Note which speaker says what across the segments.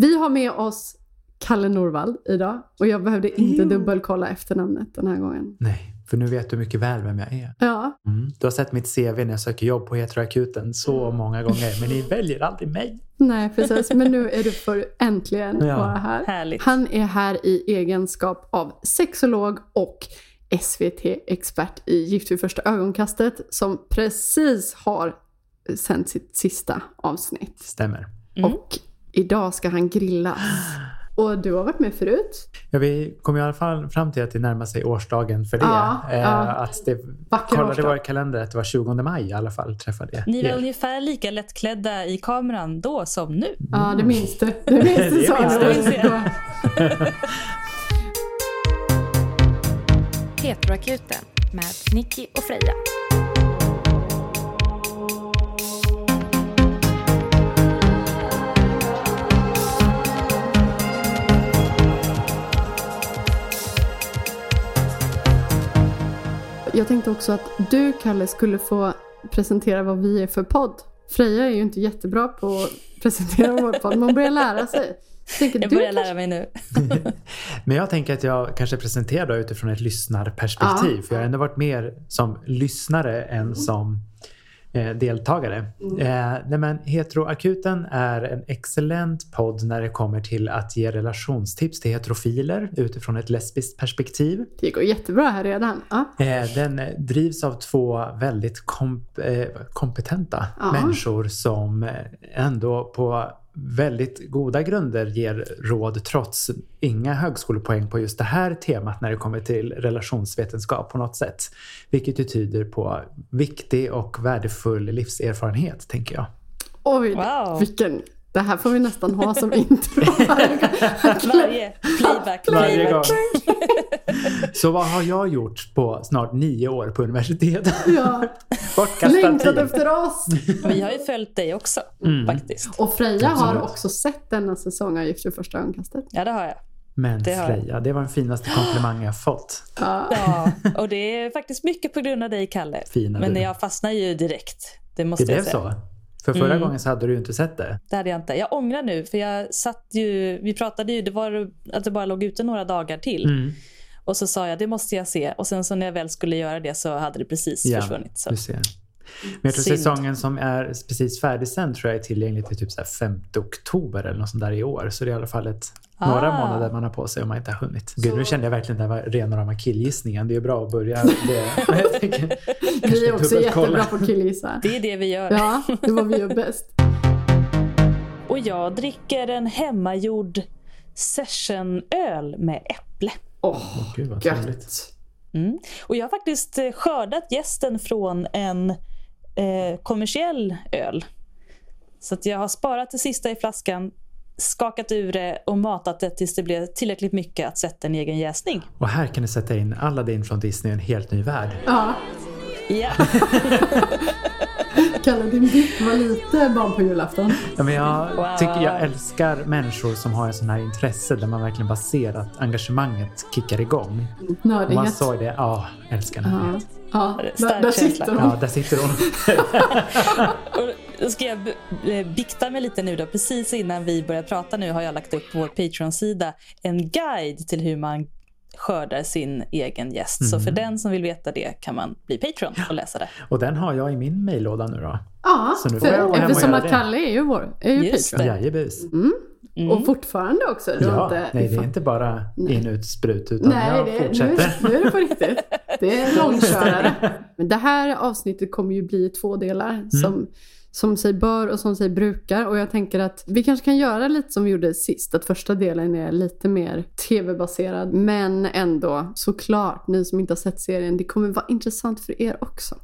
Speaker 1: Vi har med oss Kalle Norvald idag och jag behövde inte dubbelkolla efternamnet den här gången.
Speaker 2: Nej, för nu vet du mycket väl vem jag är.
Speaker 1: Ja,
Speaker 2: Mm. Du har sett mitt CV när jag söker jobb på Heteroakuten så många gånger, men ni väljer aldrig mig.
Speaker 1: nej precis. Men nu är du för äntligen
Speaker 2: Ja.
Speaker 1: vara här.
Speaker 3: Härligt.
Speaker 1: Han är här i egenskap av sexolog och SVT-expert i Gift vid första ögonkastet som precis har sänt sitt sista avsnitt.
Speaker 2: Stämmer.
Speaker 3: Mm.
Speaker 1: Och idag ska han grillas. Och du har varit med förut.
Speaker 2: Ja, vi kom i alla fall fram till att det närmar sig årsdagen för det.
Speaker 1: Ja,
Speaker 2: Eh,
Speaker 1: ja.
Speaker 2: Att det
Speaker 1: Vacker
Speaker 2: kollade
Speaker 1: årsdag.
Speaker 2: vår kalender att det var 20 maj i alla fall träffade jag
Speaker 3: Ni var
Speaker 2: er.
Speaker 3: ungefär lika lättklädda i kameran då som nu.
Speaker 1: Ja, det minns du. Det minns du
Speaker 2: Det minns
Speaker 1: du.
Speaker 3: Det minns jag.
Speaker 4: Heteroakuten med Nicky och Freja.
Speaker 1: Jag tänkte också att du, Kalle, skulle få presentera vad vi är för podd. Freja är ju inte jättebra på att presentera vår podd, men hon börjar lära sig. Jag, tänker,
Speaker 3: Jag
Speaker 1: du
Speaker 3: börjar
Speaker 1: kanske-
Speaker 3: lära mig nu.
Speaker 2: Men jag tänker att jag kanske presenterar då utifrån ett lyssnarperspektiv.
Speaker 1: Ja.
Speaker 2: För jag har ändå varit mer som lyssnare än som eh, deltagare. Eh, nej men Heteroakuten är en excellent podd när det kommer till att ge relationstips till heterofiler utifrån ett lesbiskt perspektiv.
Speaker 1: Det går jättebra här redan. Ja.
Speaker 2: Eh, Den eh, drivs av två väldigt komp- eh, kompetenta
Speaker 1: Ja.
Speaker 2: människor som eh, ändå på väldigt goda grunder ger råd trots inga högskolepoäng på just det här temat när det kommer till relationsvetenskap på något sätt. Vilket ju tyder på viktig och värdefull livserfarenhet, tänker jag.
Speaker 1: Oj,
Speaker 3: Wow.
Speaker 1: vilken... Det här får vi nästan ha som intro.
Speaker 3: Varje playback,
Speaker 2: Varje
Speaker 3: playback.
Speaker 2: Så vad har jag gjort på snart nio år på universitetet?
Speaker 1: ja.
Speaker 2: Bortkastad
Speaker 1: Längtat efter oss!
Speaker 3: Vi har ju följt dig också
Speaker 2: Mm.
Speaker 3: faktiskt.
Speaker 1: Och Freja har
Speaker 2: Absolut.
Speaker 1: också sett denna säsong av Gift vid första ögonkastet.
Speaker 3: Ja, det har jag.
Speaker 2: Men
Speaker 3: Det har.
Speaker 2: Freja, det var den finaste komplimangen jag fått.
Speaker 1: Ja.
Speaker 3: Ja, och det är faktiskt mycket på grund av dig, Kalle.
Speaker 2: Fina
Speaker 3: Men
Speaker 2: du.
Speaker 3: jag fastnar ju direkt. Det
Speaker 2: Det
Speaker 3: måste
Speaker 2: blev
Speaker 3: jag säga.
Speaker 2: så? För förra
Speaker 3: Mm.
Speaker 2: gången så hade du ju inte sett det.
Speaker 3: Det hade jag inte. Jag ångrar nu, för jag satt ju... Vi pratade ju, det var att det bara låg ute några dagar till.
Speaker 2: Mm.
Speaker 3: Och så sa jag, det måste jag se. Och sen så när jag väl skulle göra det så hade det precis
Speaker 2: Ja,
Speaker 3: försvunnit. Så.
Speaker 2: Du ser. Men jag tror
Speaker 3: Synd.
Speaker 2: säsongen som är precis färdigsänd tror jag är tillgänglig till typ så här 5 oktober eller något sånt där i år. Så det är i alla fall ett, några
Speaker 3: Ah.
Speaker 2: månader man har på sig om man inte har hunnit. Gud, nu kände jag verkligen att det var rena rama killgissningen. Det är bra att börja det. Tänker,
Speaker 1: Vi är också jättebra på killgissa.
Speaker 3: Det är det vi gör.
Speaker 1: Ja, det är vad vi gör bäst.
Speaker 3: Och jag dricker en hemmagjord sessionöl med äpple.
Speaker 1: Åh,
Speaker 2: Gud vad trevligt.
Speaker 1: gött.
Speaker 3: Mm. Och jag har faktiskt eh, skördat gästen från en eh, kommersiell öl. Så att jag har sparat det sista i flaskan, skakat ur det och matat det tills det blev tillräckligt mycket att sätta en egen jäsning.
Speaker 2: Och här kan du sätta in Aladdin från Disney i en helt ny värld.
Speaker 1: Ja,
Speaker 3: Ja,
Speaker 1: Kalle, din blick var lite barn på julafton.
Speaker 2: Ja, men jag,
Speaker 3: Wow.
Speaker 2: tycker, jag älskar människor som har en sån här intresse där man verkligen bara ser att engagemanget kickar igång. Och man
Speaker 1: Nördighet.
Speaker 2: såg det, ja, älskar den.
Speaker 1: Ja, ja. Där, där sitter hon.
Speaker 2: Ja, där sitter hon.
Speaker 3: och ska jag b- eh, bikta mig lite nu då. Precis innan vi börjar prata nu har jag lagt upp på vår Patreon-sida en guide till hur man skördar sin egen gäst. Så för den som vill veta det kan man bli Patreon och läsa det.
Speaker 2: Och den har jag i min mejllåda nu då.
Speaker 1: Ja,
Speaker 2: Så nu får jag gå
Speaker 1: för,
Speaker 2: hem och
Speaker 1: eftersom att. Kalle är ju vår är ju
Speaker 3: Just
Speaker 1: Patreon.
Speaker 2: Jajebus.
Speaker 3: Mm.
Speaker 1: Och fortfarande också. Du
Speaker 2: Ja,
Speaker 1: inte,
Speaker 2: nej det är inte bara in ut sprut utan
Speaker 1: Nej,
Speaker 2: jag
Speaker 1: det, nu,
Speaker 2: fortsätter.
Speaker 1: nu är det på riktigt. Det är långkörare. Men det här avsnittet kommer ju bli två delar.
Speaker 2: Mm.
Speaker 1: Som, som sig bör och som sig brukar. Och jag tänker att vi kanske kan göra lite som vi gjorde sist. Att första delen är lite mer tv-baserad. Men ändå, såklart, ni som inte har sett serien, det kommer vara intressant för er också.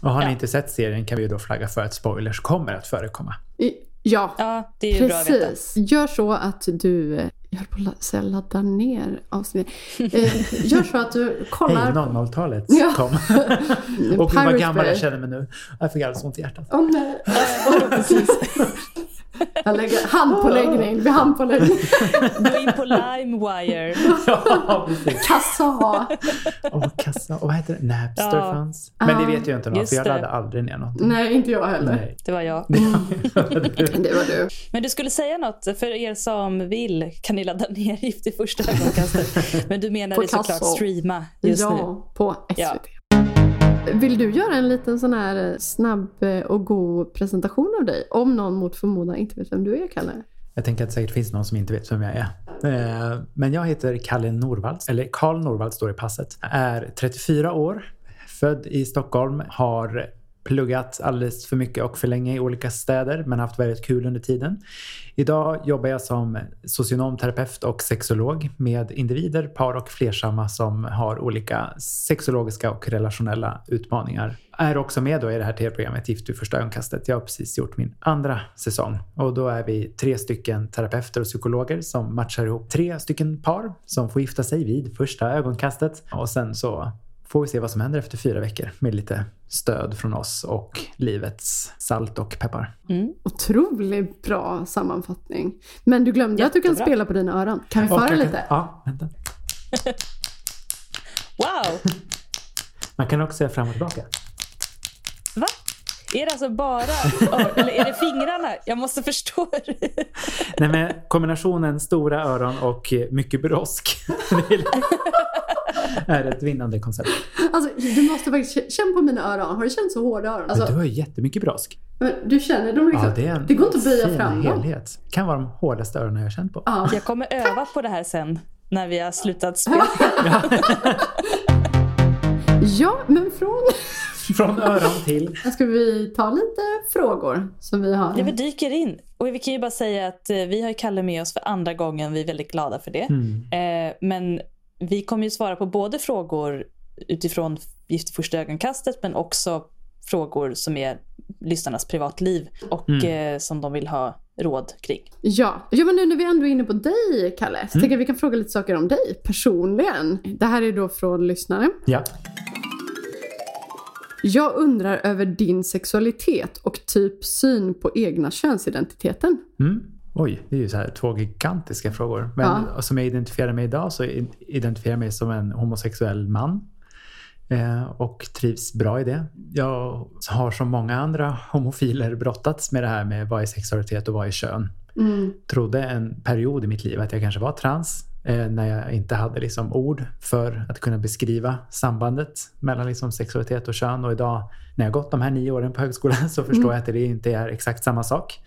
Speaker 2: Och har ni
Speaker 3: Ja.
Speaker 2: inte sett serien kan vi ju då flagga för att spoilers kommer att förekomma.
Speaker 1: I, ja,
Speaker 3: Ja, det är ju bra att veta.
Speaker 1: Precis. Gör så att du, eh, jag höll på att säga ladda ner avsnittet. Eh, gör så att du kollar.
Speaker 2: Hej, 00-talet
Speaker 1: Ja.
Speaker 2: kom. Och gud vad gammal jag känner mig nu. Jag fick alldeles ont i hjärtat.
Speaker 1: Åh nej.
Speaker 3: Ja.
Speaker 1: Jag lägger handpåläggning vid handpåläggning.
Speaker 3: Gå in på LimeWire.
Speaker 2: ja, precis.
Speaker 1: Kassa.
Speaker 2: Åh, kassa. Och vad heter det? Napster
Speaker 3: Ja.
Speaker 2: fanns. Men det
Speaker 1: Ah,
Speaker 2: vet jag inte någon, för jag laddade aldrig ner någonting.
Speaker 1: Nej, inte jag heller.
Speaker 2: Nej.
Speaker 3: Det var jag.
Speaker 1: Det var du.
Speaker 3: Men du skulle säga något, för er som vill kan ni ladda ner Gift i första ögonkastet. Men du menade såklart streama just nu.
Speaker 1: ja, på SVT.
Speaker 3: Ja.
Speaker 1: Vill du göra en liten sån här snabb eh, och god presentation av dig? Om någon mot förmodan inte vet vem du är, Kalle.
Speaker 2: Jag tänker att det säkert finns någon som inte vet vem jag är. Eh, men jag heter Kalle Norvalds, eller Karl Norvalds står i passet. Är 34 år, född i Stockholm, har pluggat alldeles för mycket och för länge i olika städer men haft väldigt kul under tiden. Idag jobbar jag som socionomterapeut och sexolog med individer, par och flersamma som har olika sexologiska och relationella utmaningar. Är också med då i det här tv-programmet Gift vid första ögonkastet. Jag har precis gjort min andra säsong och då är vi tre stycken terapeuter och psykologer som matchar ihop tre stycken par som får gifta sig vid första ögonkastet och sen så får vi se vad som händer efter fyra veckor med lite stöd från oss och livets salt och peppar.
Speaker 3: Mm.
Speaker 1: Otroligt bra sammanfattning. Men du glömde att du kan
Speaker 3: Jättebra.
Speaker 1: spela på dina öron. Kan vi få höra lite?
Speaker 2: Ja, vänta.
Speaker 3: Wow!
Speaker 2: Man kan också säga fram och tillbaka.
Speaker 3: Va? Är det alltså bara, eller är det fingrarna? Jag måste förstå.
Speaker 2: Nej, men kombinationen stora öron och mycket brosk är ett vinnande koncept.
Speaker 1: Alltså, du måste faktiskt känna på mina öron. Har du känt så hårda öron?
Speaker 2: Men
Speaker 1: Alltså,
Speaker 2: du har ju jättemycket brosk.
Speaker 1: men du känner dem liksom.
Speaker 2: Ja, det, är en
Speaker 1: det går inte att böja fram dem.
Speaker 2: helhet. Kan vara de hårdaste öronen jag har känt på.
Speaker 1: Ja.
Speaker 3: Jag kommer öva på det här sen när vi har slutat spela.
Speaker 1: ja, men från...
Speaker 2: Från öron till...
Speaker 1: Ska vi ta lite frågor som vi har?
Speaker 3: Ja, vi dyker in. Och vi kan ju bara säga att eh, vi har Kalle med oss för andra gången. Vi är väldigt glada för det.
Speaker 2: Mm.
Speaker 3: Eh, men vi kommer ju svara på både frågor utifrån Gift i första ögonkastet men också frågor som är lyssnarnas privatliv och
Speaker 2: Mm.
Speaker 3: eh, som de vill ha råd kring.
Speaker 1: Ja. ja, men nu när vi ändå är inne på dig, Kalle, så
Speaker 2: Mm.
Speaker 1: tänker jag vi kan fråga lite saker om dig personligen. Det här är då från lyssnare.
Speaker 2: Ja.
Speaker 1: Jag undrar över din sexualitet och typ syn på egna könsidentiteten.
Speaker 2: Mm. Oj, det är ju så här två gigantiska frågor. Men
Speaker 1: Ja.
Speaker 2: som jag identifierar mig idag så identifierar jag mig som en homosexuell man. Eh, och trivs bra i det. Jag har som många andra homofiler brottats med det här med vad är sexualitet och vad är kön.
Speaker 1: Mm.
Speaker 2: Trodde en period i mitt liv att jag kanske var trans eh, när jag inte hade liksom ord för att kunna beskriva sambandet mellan liksom sexualitet och kön. Och idag när jag gått de här nio åren på högskolan så förstår
Speaker 1: Mm.
Speaker 2: jag att det inte är exakt samma sak.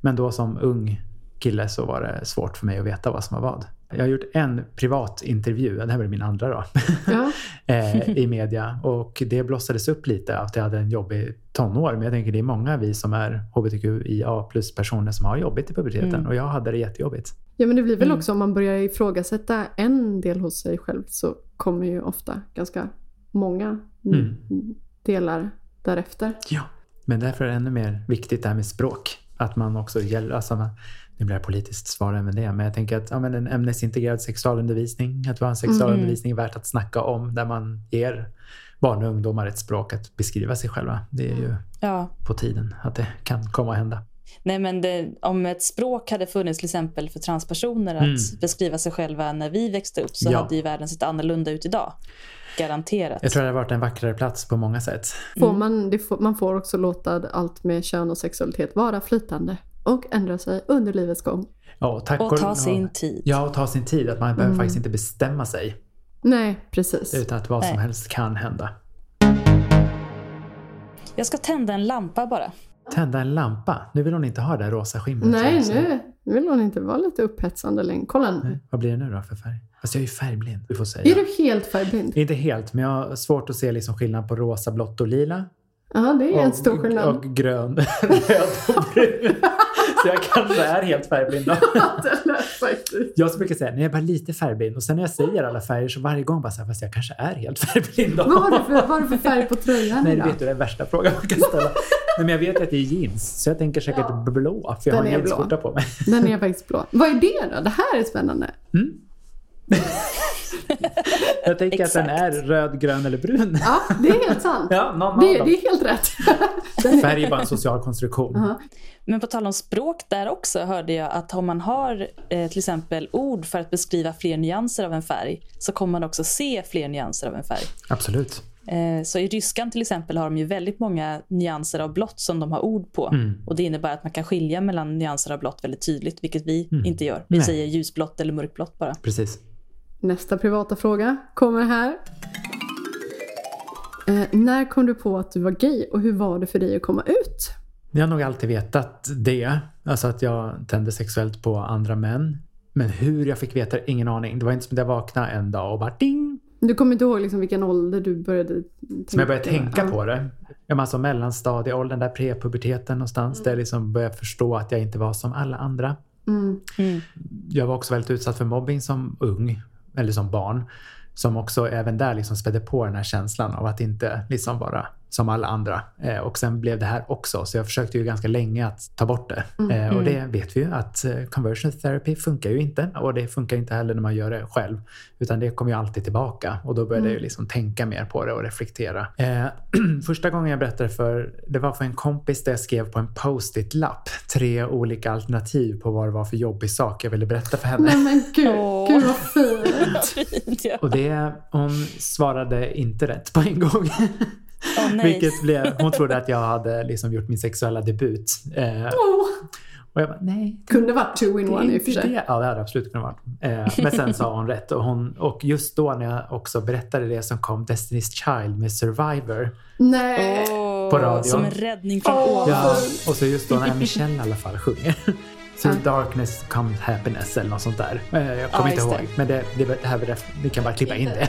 Speaker 2: Men då som ung kille så var det svårt för mig att veta vad som var vad. Jag har gjort en privat intervju, det här var min andra då,
Speaker 1: Ja.
Speaker 2: eh, i media och det blossades upp lite att jag hade en jobbig tonår. Men jag tänker det är många vi som är hbtqia plus personer som har jobbigt i puberteten
Speaker 3: Mm.
Speaker 2: och jag hade det jättejobbigt.
Speaker 1: ja, men det blir väl
Speaker 3: Mm.
Speaker 1: också om man börjar ifrågasätta en del hos sig själv så kommer ju ofta ganska många
Speaker 2: Mm.
Speaker 1: delar därefter.
Speaker 2: Ja. Men därför är det ännu mer viktigt det här med språk. Att man också gäller, alltså man, nu blir det politiskt svar även det, men jag tänker att ja, men en ämnesintegrerad sexualundervisning, att vi har en sexualundervisning värt att snacka om där man ger barn och ungdomar ett språk att beskriva sig själva. Det är ju
Speaker 3: Ja.
Speaker 2: på tiden att det kan komma att hända.
Speaker 3: Nej, men det, om ett språk hade funnits till exempel för transpersoner att
Speaker 2: Mm.
Speaker 3: beskriva sig själva när vi växte upp så
Speaker 2: Ja.
Speaker 3: hade ju världen sett annorlunda ut idag. Garanterat.
Speaker 2: Jag tror det har varit en vackrare plats på många sätt.
Speaker 1: Får
Speaker 3: Mm.
Speaker 1: man, det får, man får också låta allt med kön och sexualitet vara flytande och ändra sig under livets gång.
Speaker 2: Ja, tack
Speaker 3: Och ta sin tid.
Speaker 2: Ja, och ta sin tid. Att man behöver
Speaker 1: Mm.
Speaker 2: faktiskt inte bestämma sig.
Speaker 1: Nej, precis.
Speaker 2: Utan att vad som
Speaker 3: Nej.
Speaker 2: helst kan hända.
Speaker 3: Jag ska tända en lampa bara.
Speaker 2: Tända en lampa. Nu vill hon inte ha det där rosa skimret.
Speaker 1: Nej, nu vill hon inte vara lite upphetsande längre. Kolla nu.
Speaker 2: Nej, Vad blir det nu då för färg? Fast jag är ju färgblind. Du får säga.
Speaker 1: Är du helt färgblind?
Speaker 2: Inte helt, men jag har svårt att se liksom skillnad på rosa, blått och lila.
Speaker 1: Ja, det är en
Speaker 2: och,
Speaker 1: stor skillnad.
Speaker 2: Och grön, röd och brun. Så jag kanske är helt färgblind. Jag brukar säga, när jag är bara lite färgblind och sen när jag säger alla färger så varje gång bara så här, fast jag kanske är helt färgblind då.
Speaker 1: Vad har du för, vad har du för färg på tröjan
Speaker 2: Nej, det vet du, det är värsta frågan man kan ställa. Nej, men jag vet att det är jeans, så jag tänker säkert
Speaker 1: Ja.
Speaker 2: blå, för jag har
Speaker 1: Den
Speaker 2: en
Speaker 1: är blå.
Speaker 2: jeansskjorta på mig.
Speaker 1: Den är faktiskt blå. Vad är det då? Det här är spännande.
Speaker 2: Mm. Jag tänker att den är röd, grön eller brun.
Speaker 1: Ja, det är helt sant.
Speaker 2: Ja, någon
Speaker 1: det, det är helt rätt.
Speaker 2: Färg är bara en social konstruktion.
Speaker 1: Ja.
Speaker 3: Men på tal om språk där också hörde jag att om man har eh, till exempel ord för att beskriva fler nyanser av en färg så kommer man också se fler nyanser av en färg.
Speaker 2: Absolut.
Speaker 3: Eh, så i ryskan till exempel har de ju väldigt många nyanser av blått som de har ord på.
Speaker 2: Mm.
Speaker 3: Och det innebär att man kan skilja mellan nyanser av blått väldigt tydligt, vilket vi inte gör. Vi
Speaker 2: Nej.
Speaker 3: säger ljusblått eller mörkblått bara.
Speaker 2: Precis.
Speaker 1: Nästa privata fråga kommer här. Eh, när kom du på att du var gay och hur var det för dig att komma ut?
Speaker 2: Jag har nog alltid vetat det. Alltså att jag tände sexuellt på andra män. Men hur jag fick veta ingen aning. Det var inte som att jag vaknade en dag och bara ding!
Speaker 1: Du kommer inte ihåg liksom vilken ålder du började tänka?
Speaker 2: Som jag började tänka på det. Ja, men Alltså mellanstadieåldern, där prepuberteten någonstans. Där jag liksom började förstå att jag inte var som alla andra.
Speaker 1: Mm.
Speaker 3: Mm.
Speaker 2: Jag var också väldigt utsatt för mobbing som ung, eller som barn. Som också även där liksom spädde på den här känslan av att inte liksom vara som alla andra. Eh, och sen blev det här också, så jag försökte ju ganska länge att ta bort det. Eh, och det vet vi ju att eh, conversion therapy funkar ju inte. Och det funkar inte heller när man gör det själv. Utan det kommer ju alltid tillbaka. Och då började jag ju liksom tänka mer på det och reflektera. Eh, första gången jag berättade för, det var för en kompis där jag skrev på en post-it-lapp tre olika alternativ på vad det var för jobbig sak jag ville berätta för henne.
Speaker 1: Nej men gud, gud vad fint.
Speaker 2: Och det, hon svarade inte rätt på en gång.
Speaker 3: Nej.
Speaker 2: Vilket blev, hon trodde att jag hade liksom gjort min sexuella debut. Eh,
Speaker 1: Åh.
Speaker 2: och jag bara, nej.
Speaker 1: Kunde varit two in
Speaker 2: det
Speaker 1: one i och för sig.
Speaker 2: det. Ja, det hade absolut kunnat vara. Eh, men sen sa hon rätt. Och, hon, och just då när jag också berättade det som kom Destiny's Child med Survivor.
Speaker 1: Nej.
Speaker 2: På radio.
Speaker 3: Som en räddning från ovan.
Speaker 2: Ja, och så just då när Michelle i alla fall sjunger. Så
Speaker 1: Ja.
Speaker 2: darkness comes happiness eller något sånt där. Eh, Jag kommer
Speaker 3: Ja,
Speaker 2: inte ihåg. Men det, det, det här, ni kan bara klippa in det.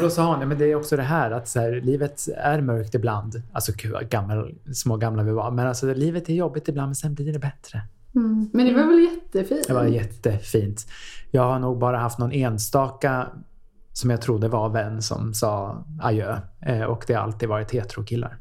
Speaker 2: Och då sa ja, men det är också det här att så här, livet är mörkt ibland. Alltså gud vad gammal, små gamla vi var. Men alltså livet är jobbigt ibland men sen blir det bättre.
Speaker 1: Mm. Men det var väl jättefint?
Speaker 2: Det var jättefint. Jag har nog bara haft någon enstaka som jag trodde var vän som sa adjö. Eh, och det har alltid varit heterokillar.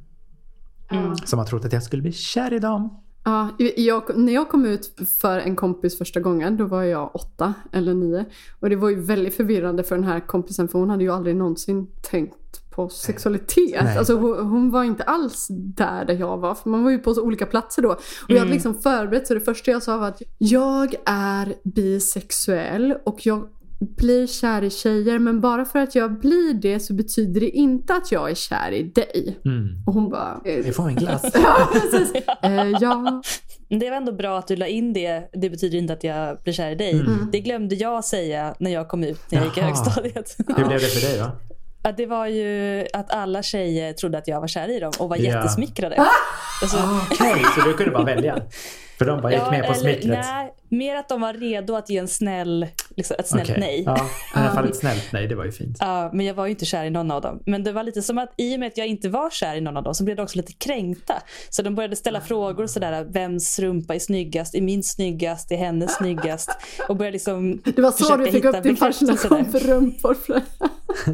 Speaker 3: Mm.
Speaker 2: Som har trott att jag skulle bli kär i dem.
Speaker 1: Ja, jag, när jag kom ut för en kompis första gången, då var jag åtta eller nio. Och det var ju väldigt förvirrande för den här kompisen för hon hade ju aldrig någonsin tänkt på sexualitet.
Speaker 2: Nej.
Speaker 1: Alltså hon, hon var inte alls där där jag var, för man var ju på så olika platser då. Och jag hade liksom förberett så det första jag sa var att jag är bisexuell och jag blir kär i tjejer men bara för att jag blir det så betyder det inte att jag är kär i dig.
Speaker 2: Mm.
Speaker 1: Och hon bara... eh,
Speaker 2: Vi får en glass.
Speaker 1: Ja, precis. Eh, ja.
Speaker 3: Det var ändå bra att du la in det. Det betyder inte att jag blir kär i dig. Det glömde jag säga när jag kom ut när jag gick i
Speaker 2: Jaha.
Speaker 3: högstadiet.
Speaker 2: Hur blev det för dig då?
Speaker 3: Att det var ju att alla tjejer trodde att jag var kär i dem och var
Speaker 2: Ja.
Speaker 3: jättesmickrade. Alltså,
Speaker 2: Okej, så du kunde bara välja? För de bara gick
Speaker 3: ja,
Speaker 2: med på smickret?
Speaker 3: Nej, mer att de var redo att ge en snäll, liksom, ett snällt
Speaker 2: Okej.
Speaker 3: nej.
Speaker 2: Ja, i alla fall ett snällt nej, det var ju fint.
Speaker 3: Ja, men jag var ju inte kär i någon av dem. Men det var lite som att i och med att jag inte var kär i någon av dem så blev de också lite kränkta. Så de började ställa frågor sådär, vems rumpa är snyggast? Är min snyggast? Är hennes snyggast? Och började liksom
Speaker 1: Det var så du fick upp din fascination för rumpor.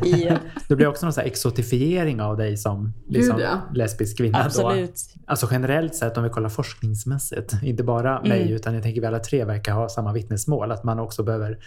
Speaker 3: I,
Speaker 2: Det blev också någon exotifiering av dig som liksom,
Speaker 1: Gud, ja.
Speaker 2: lesbisk kvinna. Då.
Speaker 3: absolut.
Speaker 2: Alltså generellt sett om vi kollar forskningsmässigt, inte bara
Speaker 3: Mm.
Speaker 2: mig utan jag tänker vi alla tre verkar ha samma vittnesmål, att man också behöver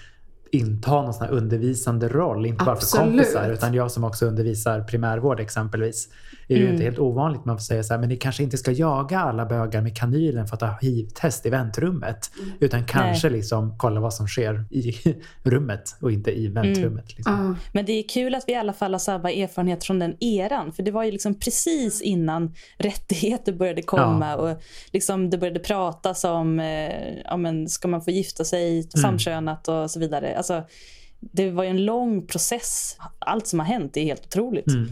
Speaker 2: inta någon sån här undervisande roll, inte bara för
Speaker 1: Absolut.
Speaker 2: kompisar utan jag som också undervisar primärvård exempelvis. Det är ju
Speaker 3: Mm.
Speaker 2: inte helt ovanligt man får säga så här, men ni kanske inte ska jaga alla bögar med kanylen för att ha hiv-test i väntrummet.
Speaker 1: Mm.
Speaker 2: Utan kanske liksom kolla vad som sker i rummet och inte i väntrummet. Liksom.
Speaker 1: Ja.
Speaker 3: Men det är kul att vi i alla fall har samma erfarenhet från den eran. För det var ju liksom precis innan rättigheter började komma och liksom det började pratas om, eh, ja, men ska man få gifta sig samkönat och så vidare. Alltså, det var ju en lång process. Allt som har hänt är helt otroligt.
Speaker 2: Mm.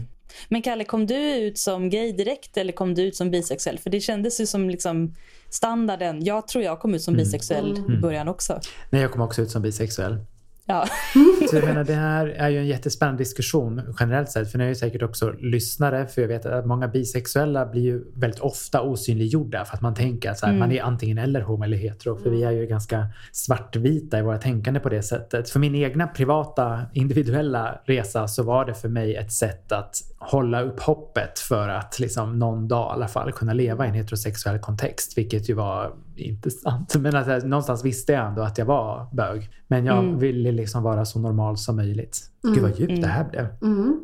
Speaker 3: Men Kalle, kom du ut som gay direkt eller kom du ut som bisexuell? För det kändes ju som liksom standarden. Jag tror jag kom ut som bisexuell i början också.
Speaker 2: Nej, jag kom också ut som bisexuell.
Speaker 3: Ja.
Speaker 2: Så jag menar, det här är ju en jättespännande diskussion generellt sett. För ni är ju säkert också lyssnare. För jag vet att många bisexuella blir ju väldigt ofta osynliggjorda. För att man tänker att så här, man är antingen eller homo eller hetero. För vi är ju ganska svartvita i våra tänkande på det sättet. För min egna privata individuella resa så var det för mig ett sätt att hålla upp hoppet för att liksom någon dag i alla fall kunna leva i en heterosexuell kontext. Vilket ju var inte sant. Men jag, någonstans visste jag ändå att jag var bög. Men jag ville liksom vara så normal som möjligt. Gud vad djupt det här blev.
Speaker 1: Mm.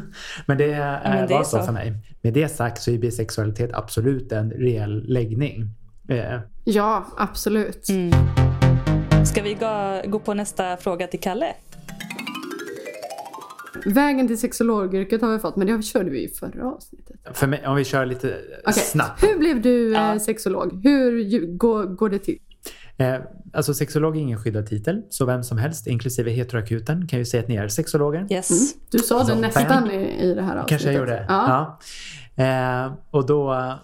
Speaker 2: Men det,
Speaker 3: men
Speaker 2: eh,
Speaker 3: det
Speaker 2: var
Speaker 3: är
Speaker 2: så
Speaker 3: så.
Speaker 2: för mig. Med det sagt så är bisexualitet absolut en reell läggning. Eh,
Speaker 1: Ja, absolut.
Speaker 3: Mm. Ska vi gå, gå på nästa fråga till Kalle?
Speaker 1: Vägen till sexologyrket har vi fått, men det körde vi i förra avsnittet.
Speaker 2: för mig, om vi kör lite
Speaker 1: Okej,
Speaker 2: snabbt.
Speaker 1: Hur blev du eh,
Speaker 3: Ja.
Speaker 1: sexolog? Hur går, går det till?
Speaker 2: Eh, alltså sexolog är ingen skyddad titel, så vem som helst, inklusive heteroakuten, kan ju säga att ni är sexologer.
Speaker 3: Yes.
Speaker 1: Du sa det
Speaker 2: Så,
Speaker 1: nästan i, i det här avsnittet.
Speaker 2: Kanske jag gjorde.
Speaker 1: Ja.
Speaker 2: Ja. Eh, och då, eh,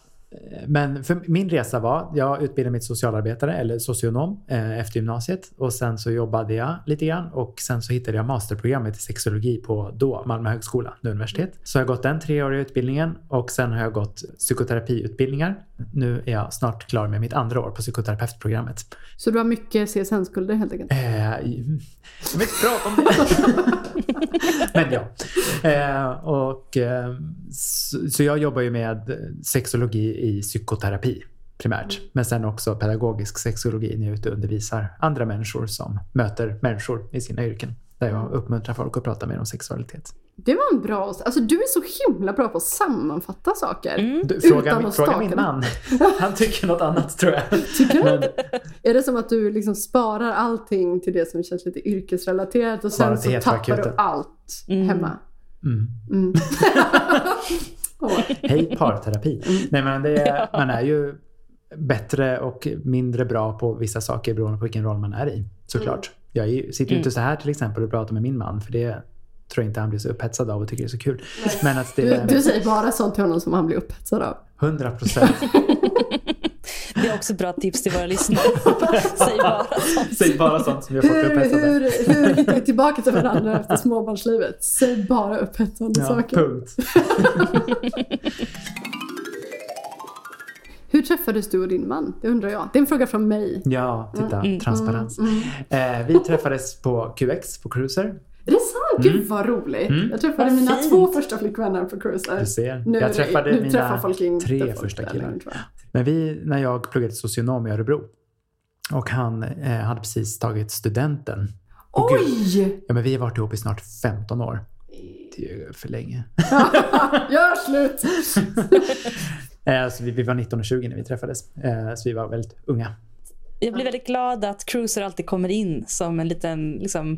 Speaker 2: men för min resa var, jag utbildade mig till socialarbetare eller socionom eh, efter gymnasiet och sen så jobbade jag lite grann och sen så hittade jag masterprogrammet i sexologi på då Malmö högskola, nu universitet. Så jag har gått den treåriga utbildningen och sen har jag gått psykoterapiutbildningar. Nu är jag snart klar med mitt andra år på psykoterapeutprogrammet.
Speaker 1: Så du har mycket CSN-skulder helt enkelt?
Speaker 2: Eh, jag vill inte prata om det. Men ja. Eh, och, eh, så, så jag jobbar ju med sexologi i psykoterapi primärt. Men sen också pedagogisk sexologi när jag är ute och undervisar andra människor som möter människor i sina yrken. Där jag uppmuntrar folk att prata mer om sexualitet.
Speaker 1: Det var en bra... Alltså du är så himla bra på att sammanfatta saker.
Speaker 2: Du,
Speaker 1: Utan
Speaker 2: fråga, min,
Speaker 1: att
Speaker 2: fråga min man. Han tycker något annat tror jag.
Speaker 1: Tycker du?
Speaker 2: Men,
Speaker 1: Är det som att du liksom sparar allting till det som känns lite yrkesrelaterat och sen så tappar du allt hemma?
Speaker 2: mm.
Speaker 1: Mm. Åh.
Speaker 2: Hej parterapi.
Speaker 1: Mm.
Speaker 2: Nej, men det är, man är ju bättre och mindre bra på vissa saker beroende på vilken roll man är i. Såklart.
Speaker 1: Mm.
Speaker 2: Jag ju- sitter ju inte så här till exempel och pratar med min man för det tror jag inte han blir så upphetsad av och tycker det är så kul. Men att det
Speaker 1: Du, du säger bara sånt till honom som han blir upphetsad av.
Speaker 2: 100 procent.
Speaker 3: Det är också bra tips till våra lyssnare. Säg bara sånt.
Speaker 2: Säg bara sånt som gör folk
Speaker 1: Hur,
Speaker 2: upphetsade.
Speaker 1: hur, hur hittar vi tillbaka till varandra efter småbarnslivet? Säg bara upphetsande
Speaker 2: Ja,
Speaker 1: saker.
Speaker 2: punkt.
Speaker 1: Hur träffades du och din man? Det undrar jag. Det är en fråga från mig.
Speaker 2: Ja, titta.
Speaker 3: Mm.
Speaker 2: Transparens.
Speaker 1: Mm.
Speaker 2: Eh, vi träffades på QX, på Cruiser.
Speaker 1: Är det sant? Gud vad roligt.
Speaker 2: Mm.
Speaker 1: Jag träffade
Speaker 3: Vad
Speaker 1: mina
Speaker 3: fint.
Speaker 1: två första flickvänner på cruiser.
Speaker 2: Du ser.
Speaker 1: Nu,
Speaker 2: jag träffade
Speaker 1: nu
Speaker 2: mina tre första killar. Men vi, när jag pluggade socionom i Örebro och han eh, hade precis tagit studenten. Och gud,
Speaker 1: Oj!
Speaker 2: Ja, men vi har varit ihop i snart 15 år. Det är ju för länge.
Speaker 1: Gör slut!
Speaker 2: Eh, så vi, vi var 19 och 20 när vi träffades. Eh, så vi var väldigt unga.
Speaker 3: Jag blir väldigt glad att Cruiser alltid kommer in som en liten liksom,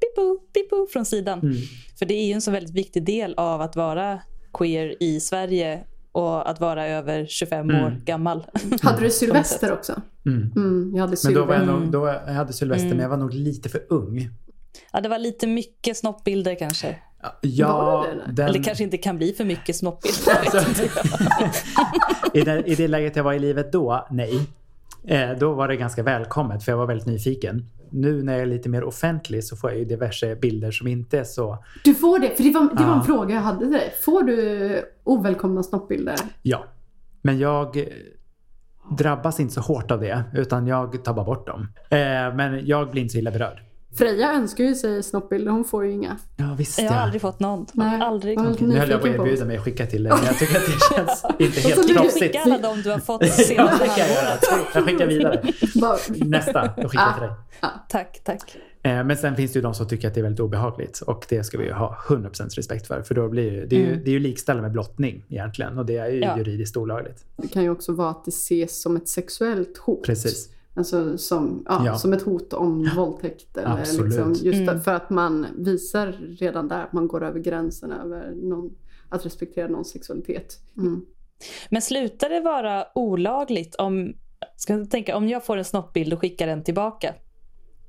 Speaker 3: pipo, pipo från sidan.
Speaker 2: Mm.
Speaker 3: För det är ju en så väldigt viktig del av att vara queer i Sverige och att vara över 25 år
Speaker 2: Mm.
Speaker 3: gammal.
Speaker 1: Hade du Sylvester också?
Speaker 2: Mm.
Speaker 1: Mm, jag hade
Speaker 2: Men
Speaker 1: Sylvester.
Speaker 2: då var jag
Speaker 3: Mm.
Speaker 2: nog, då jag hade Sylvester, men jag var nog lite för ung.
Speaker 3: Ja, det var lite mycket snoppbilder kanske.
Speaker 2: Ja,
Speaker 1: det
Speaker 2: den,
Speaker 3: Eller kanske inte kan bli för mycket.
Speaker 2: Alltså,
Speaker 3: jag.
Speaker 2: i, det, I det läget jag var i livet då, nej. Eh, då var det ganska välkommet för jag var väldigt nyfiken. Nu när jag är lite mer offentlig så får jag ju diverse bilder som inte är så...
Speaker 1: Du får det, för det var, det var en
Speaker 2: Ja.
Speaker 1: fråga jag hade till dig. Får du ovälkomna snoppbilder?
Speaker 2: Ja. Men jag eh, drabbas inte så hårt av det utan jag tar bara bort dem. Eh, men jag blir inte så illa berörd.
Speaker 1: Freja önskar ju sig snoppbilder, hon får ju inga.
Speaker 2: Ja visst
Speaker 3: Jag har
Speaker 2: ja.
Speaker 3: aldrig fått någon.
Speaker 1: Nej.
Speaker 3: Aldrig.
Speaker 1: Vad
Speaker 2: Nu höll jag på att erbjuda mig att skicka till dig men jag tycker att det känns inte helt
Speaker 1: du
Speaker 2: proffsigt.
Speaker 3: Skicka alla de du har fått
Speaker 2: Ja,
Speaker 3: senaste
Speaker 2: det kan jag göra. Jag skickar vidare. Nästa, jag skickar till dig.
Speaker 3: Tack, tack.
Speaker 2: Eh, Men sen finns det ju de som tycker att det är väldigt obehagligt och det ska vi ju ha 100% respekt för. För då blir ju, det, är ju, det är ju likställda med blottning egentligen och det är ju
Speaker 3: Ja.
Speaker 2: juridiskt olagligt.
Speaker 1: Det kan ju också vara att det ses som ett sexuellt hot.
Speaker 2: Precis.
Speaker 1: Alltså som, ja,
Speaker 2: Ja.
Speaker 1: som ett hot om våldtäkt. Eller
Speaker 2: Absolut.
Speaker 1: liksom just
Speaker 3: Mm.
Speaker 1: för att man visar redan där att man går över gränsen över någon, att respektera någons sexualitet. Mm.
Speaker 3: Men slutar det vara olagligt om, ska jag tänka, om jag får en snoppbild och skickar den tillbaka?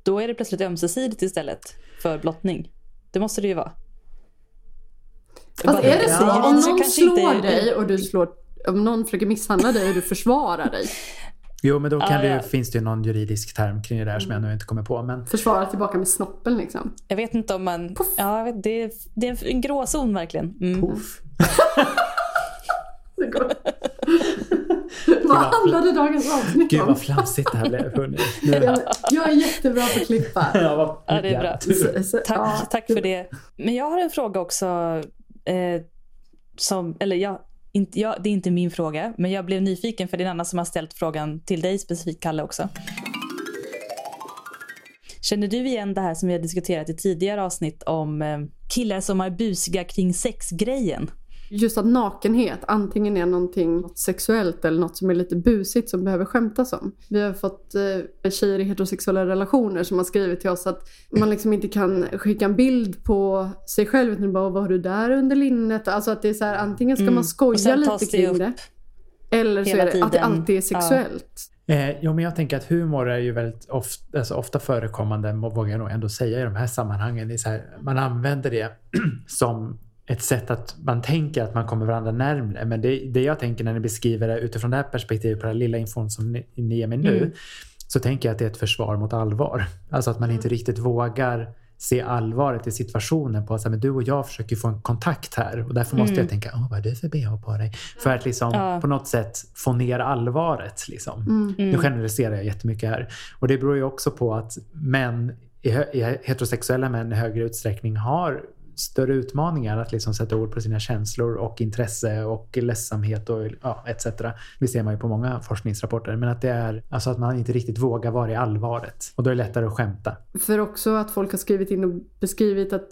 Speaker 3: Då är det plötsligt ömsesidigt istället för blottning. Det måste det ju vara.
Speaker 1: Fast
Speaker 3: Bara-
Speaker 1: är det så?
Speaker 3: Ja,
Speaker 1: Om någon slår
Speaker 3: inte-
Speaker 1: dig och du slår om någon försöker misshandla dig och du försvarar dig.
Speaker 2: Jo, men då kan
Speaker 3: Ja,
Speaker 2: det, ju-
Speaker 3: ja.
Speaker 2: finns det ju någon juridisk term kring det där som jag nu inte kommer på. Men
Speaker 1: Försvara tillbaka med snoppen liksom.
Speaker 3: Jag vet inte om man... Ja, jag vet, det, är, det är en gråzon verkligen. Mm.
Speaker 1: går. Vad handlade dagens avsnitt
Speaker 2: Gud
Speaker 1: om?
Speaker 2: vad flamsigt det här blev. hörni. Nu,
Speaker 1: Jag, jag är jättebra på att klippa.
Speaker 2: ja, vad,
Speaker 3: Ja, det är bra. Tack,
Speaker 1: ja.
Speaker 3: tack för det. Men jag har en fråga också. Eh, som, eller jag, inte, ja, det är inte min fråga, men jag blev nyfiken för det är en annan som har ställt frågan till dig specifikt, Kalle, också. Känner du igen det här som vi har diskuterat i tidigare avsnitt om eh, killar som är busiga kring sexgrejen?
Speaker 1: Just att nakenhet antingen är någonting något sexuellt eller något som är lite busigt som behöver skämtas om. Vi har fått eh, tjejer i heterosexuella relationer som har skrivit till oss att man liksom inte kan skicka en bild på sig själv utan bara vad har du där under linnet? Alltså att det är så här antingen ska
Speaker 3: Mm.
Speaker 1: man
Speaker 3: Och
Speaker 1: skoja lite kring
Speaker 3: upp
Speaker 1: det. Eller så är det att det alltid är sexuellt.
Speaker 2: Eh, jo, men jag tänker att humor är ju väldigt ofta, alltså ofta förekommande, vågar jag nog ändå säga i de här sammanhangen. Det är så här, man använder det som ett sätt att man tänker att man kommer varandra närmre. Men det, det jag tänker när ni beskriver det utifrån det här perspektivet på den lilla infon som ni, ni ger mig nu,
Speaker 3: Mm.
Speaker 2: så tänker jag att det är ett försvar mot allvar. Alltså att man inte riktigt vågar se allvaret i situationen på att så här, men du och jag försöker få en kontakt här och därför måste
Speaker 3: Mm.
Speaker 2: jag tänka, Åh, vad är det för bh på dig? För att liksom
Speaker 3: Ja.
Speaker 2: på något sätt få ner allvaret. Liksom.
Speaker 1: Mm.
Speaker 2: Nu generaliserar jag jättemycket här. Och det beror ju också på att män, heterosexuella män i högre utsträckning har större utmaningar att liksom sätta ord på sina känslor och intresse och ledsamhet och ja, etc. Det ser man ju på många forskningsrapporter. Men att det är alltså att man inte riktigt vågar vara i allvaret. Och då är det lättare att skämta.
Speaker 1: För också att folk har skrivit in och beskrivit att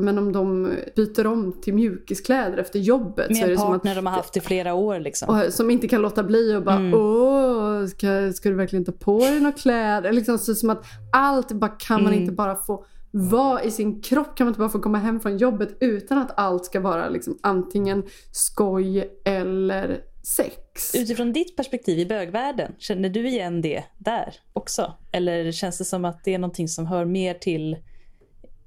Speaker 1: men om de byter om till mjukiskläder efter jobbet så är
Speaker 3: Med
Speaker 1: det
Speaker 3: en
Speaker 1: som att
Speaker 3: partner de har haft i flera år. Liksom.
Speaker 1: och, som inte kan låta bli och bara
Speaker 3: Mm.
Speaker 1: åh, ska, ska du verkligen ta på dig några kläder? Liksom så som att allt bara kan man
Speaker 3: Mm.
Speaker 1: inte bara få vara i sin kropp? Kan man inte bara få komma hem från jobbet utan att allt ska vara liksom antingen skoj eller sex?
Speaker 3: Utifrån ditt perspektiv i bögvärlden, känner du igen det där också? Eller känns det som att det är någonting som hör mer till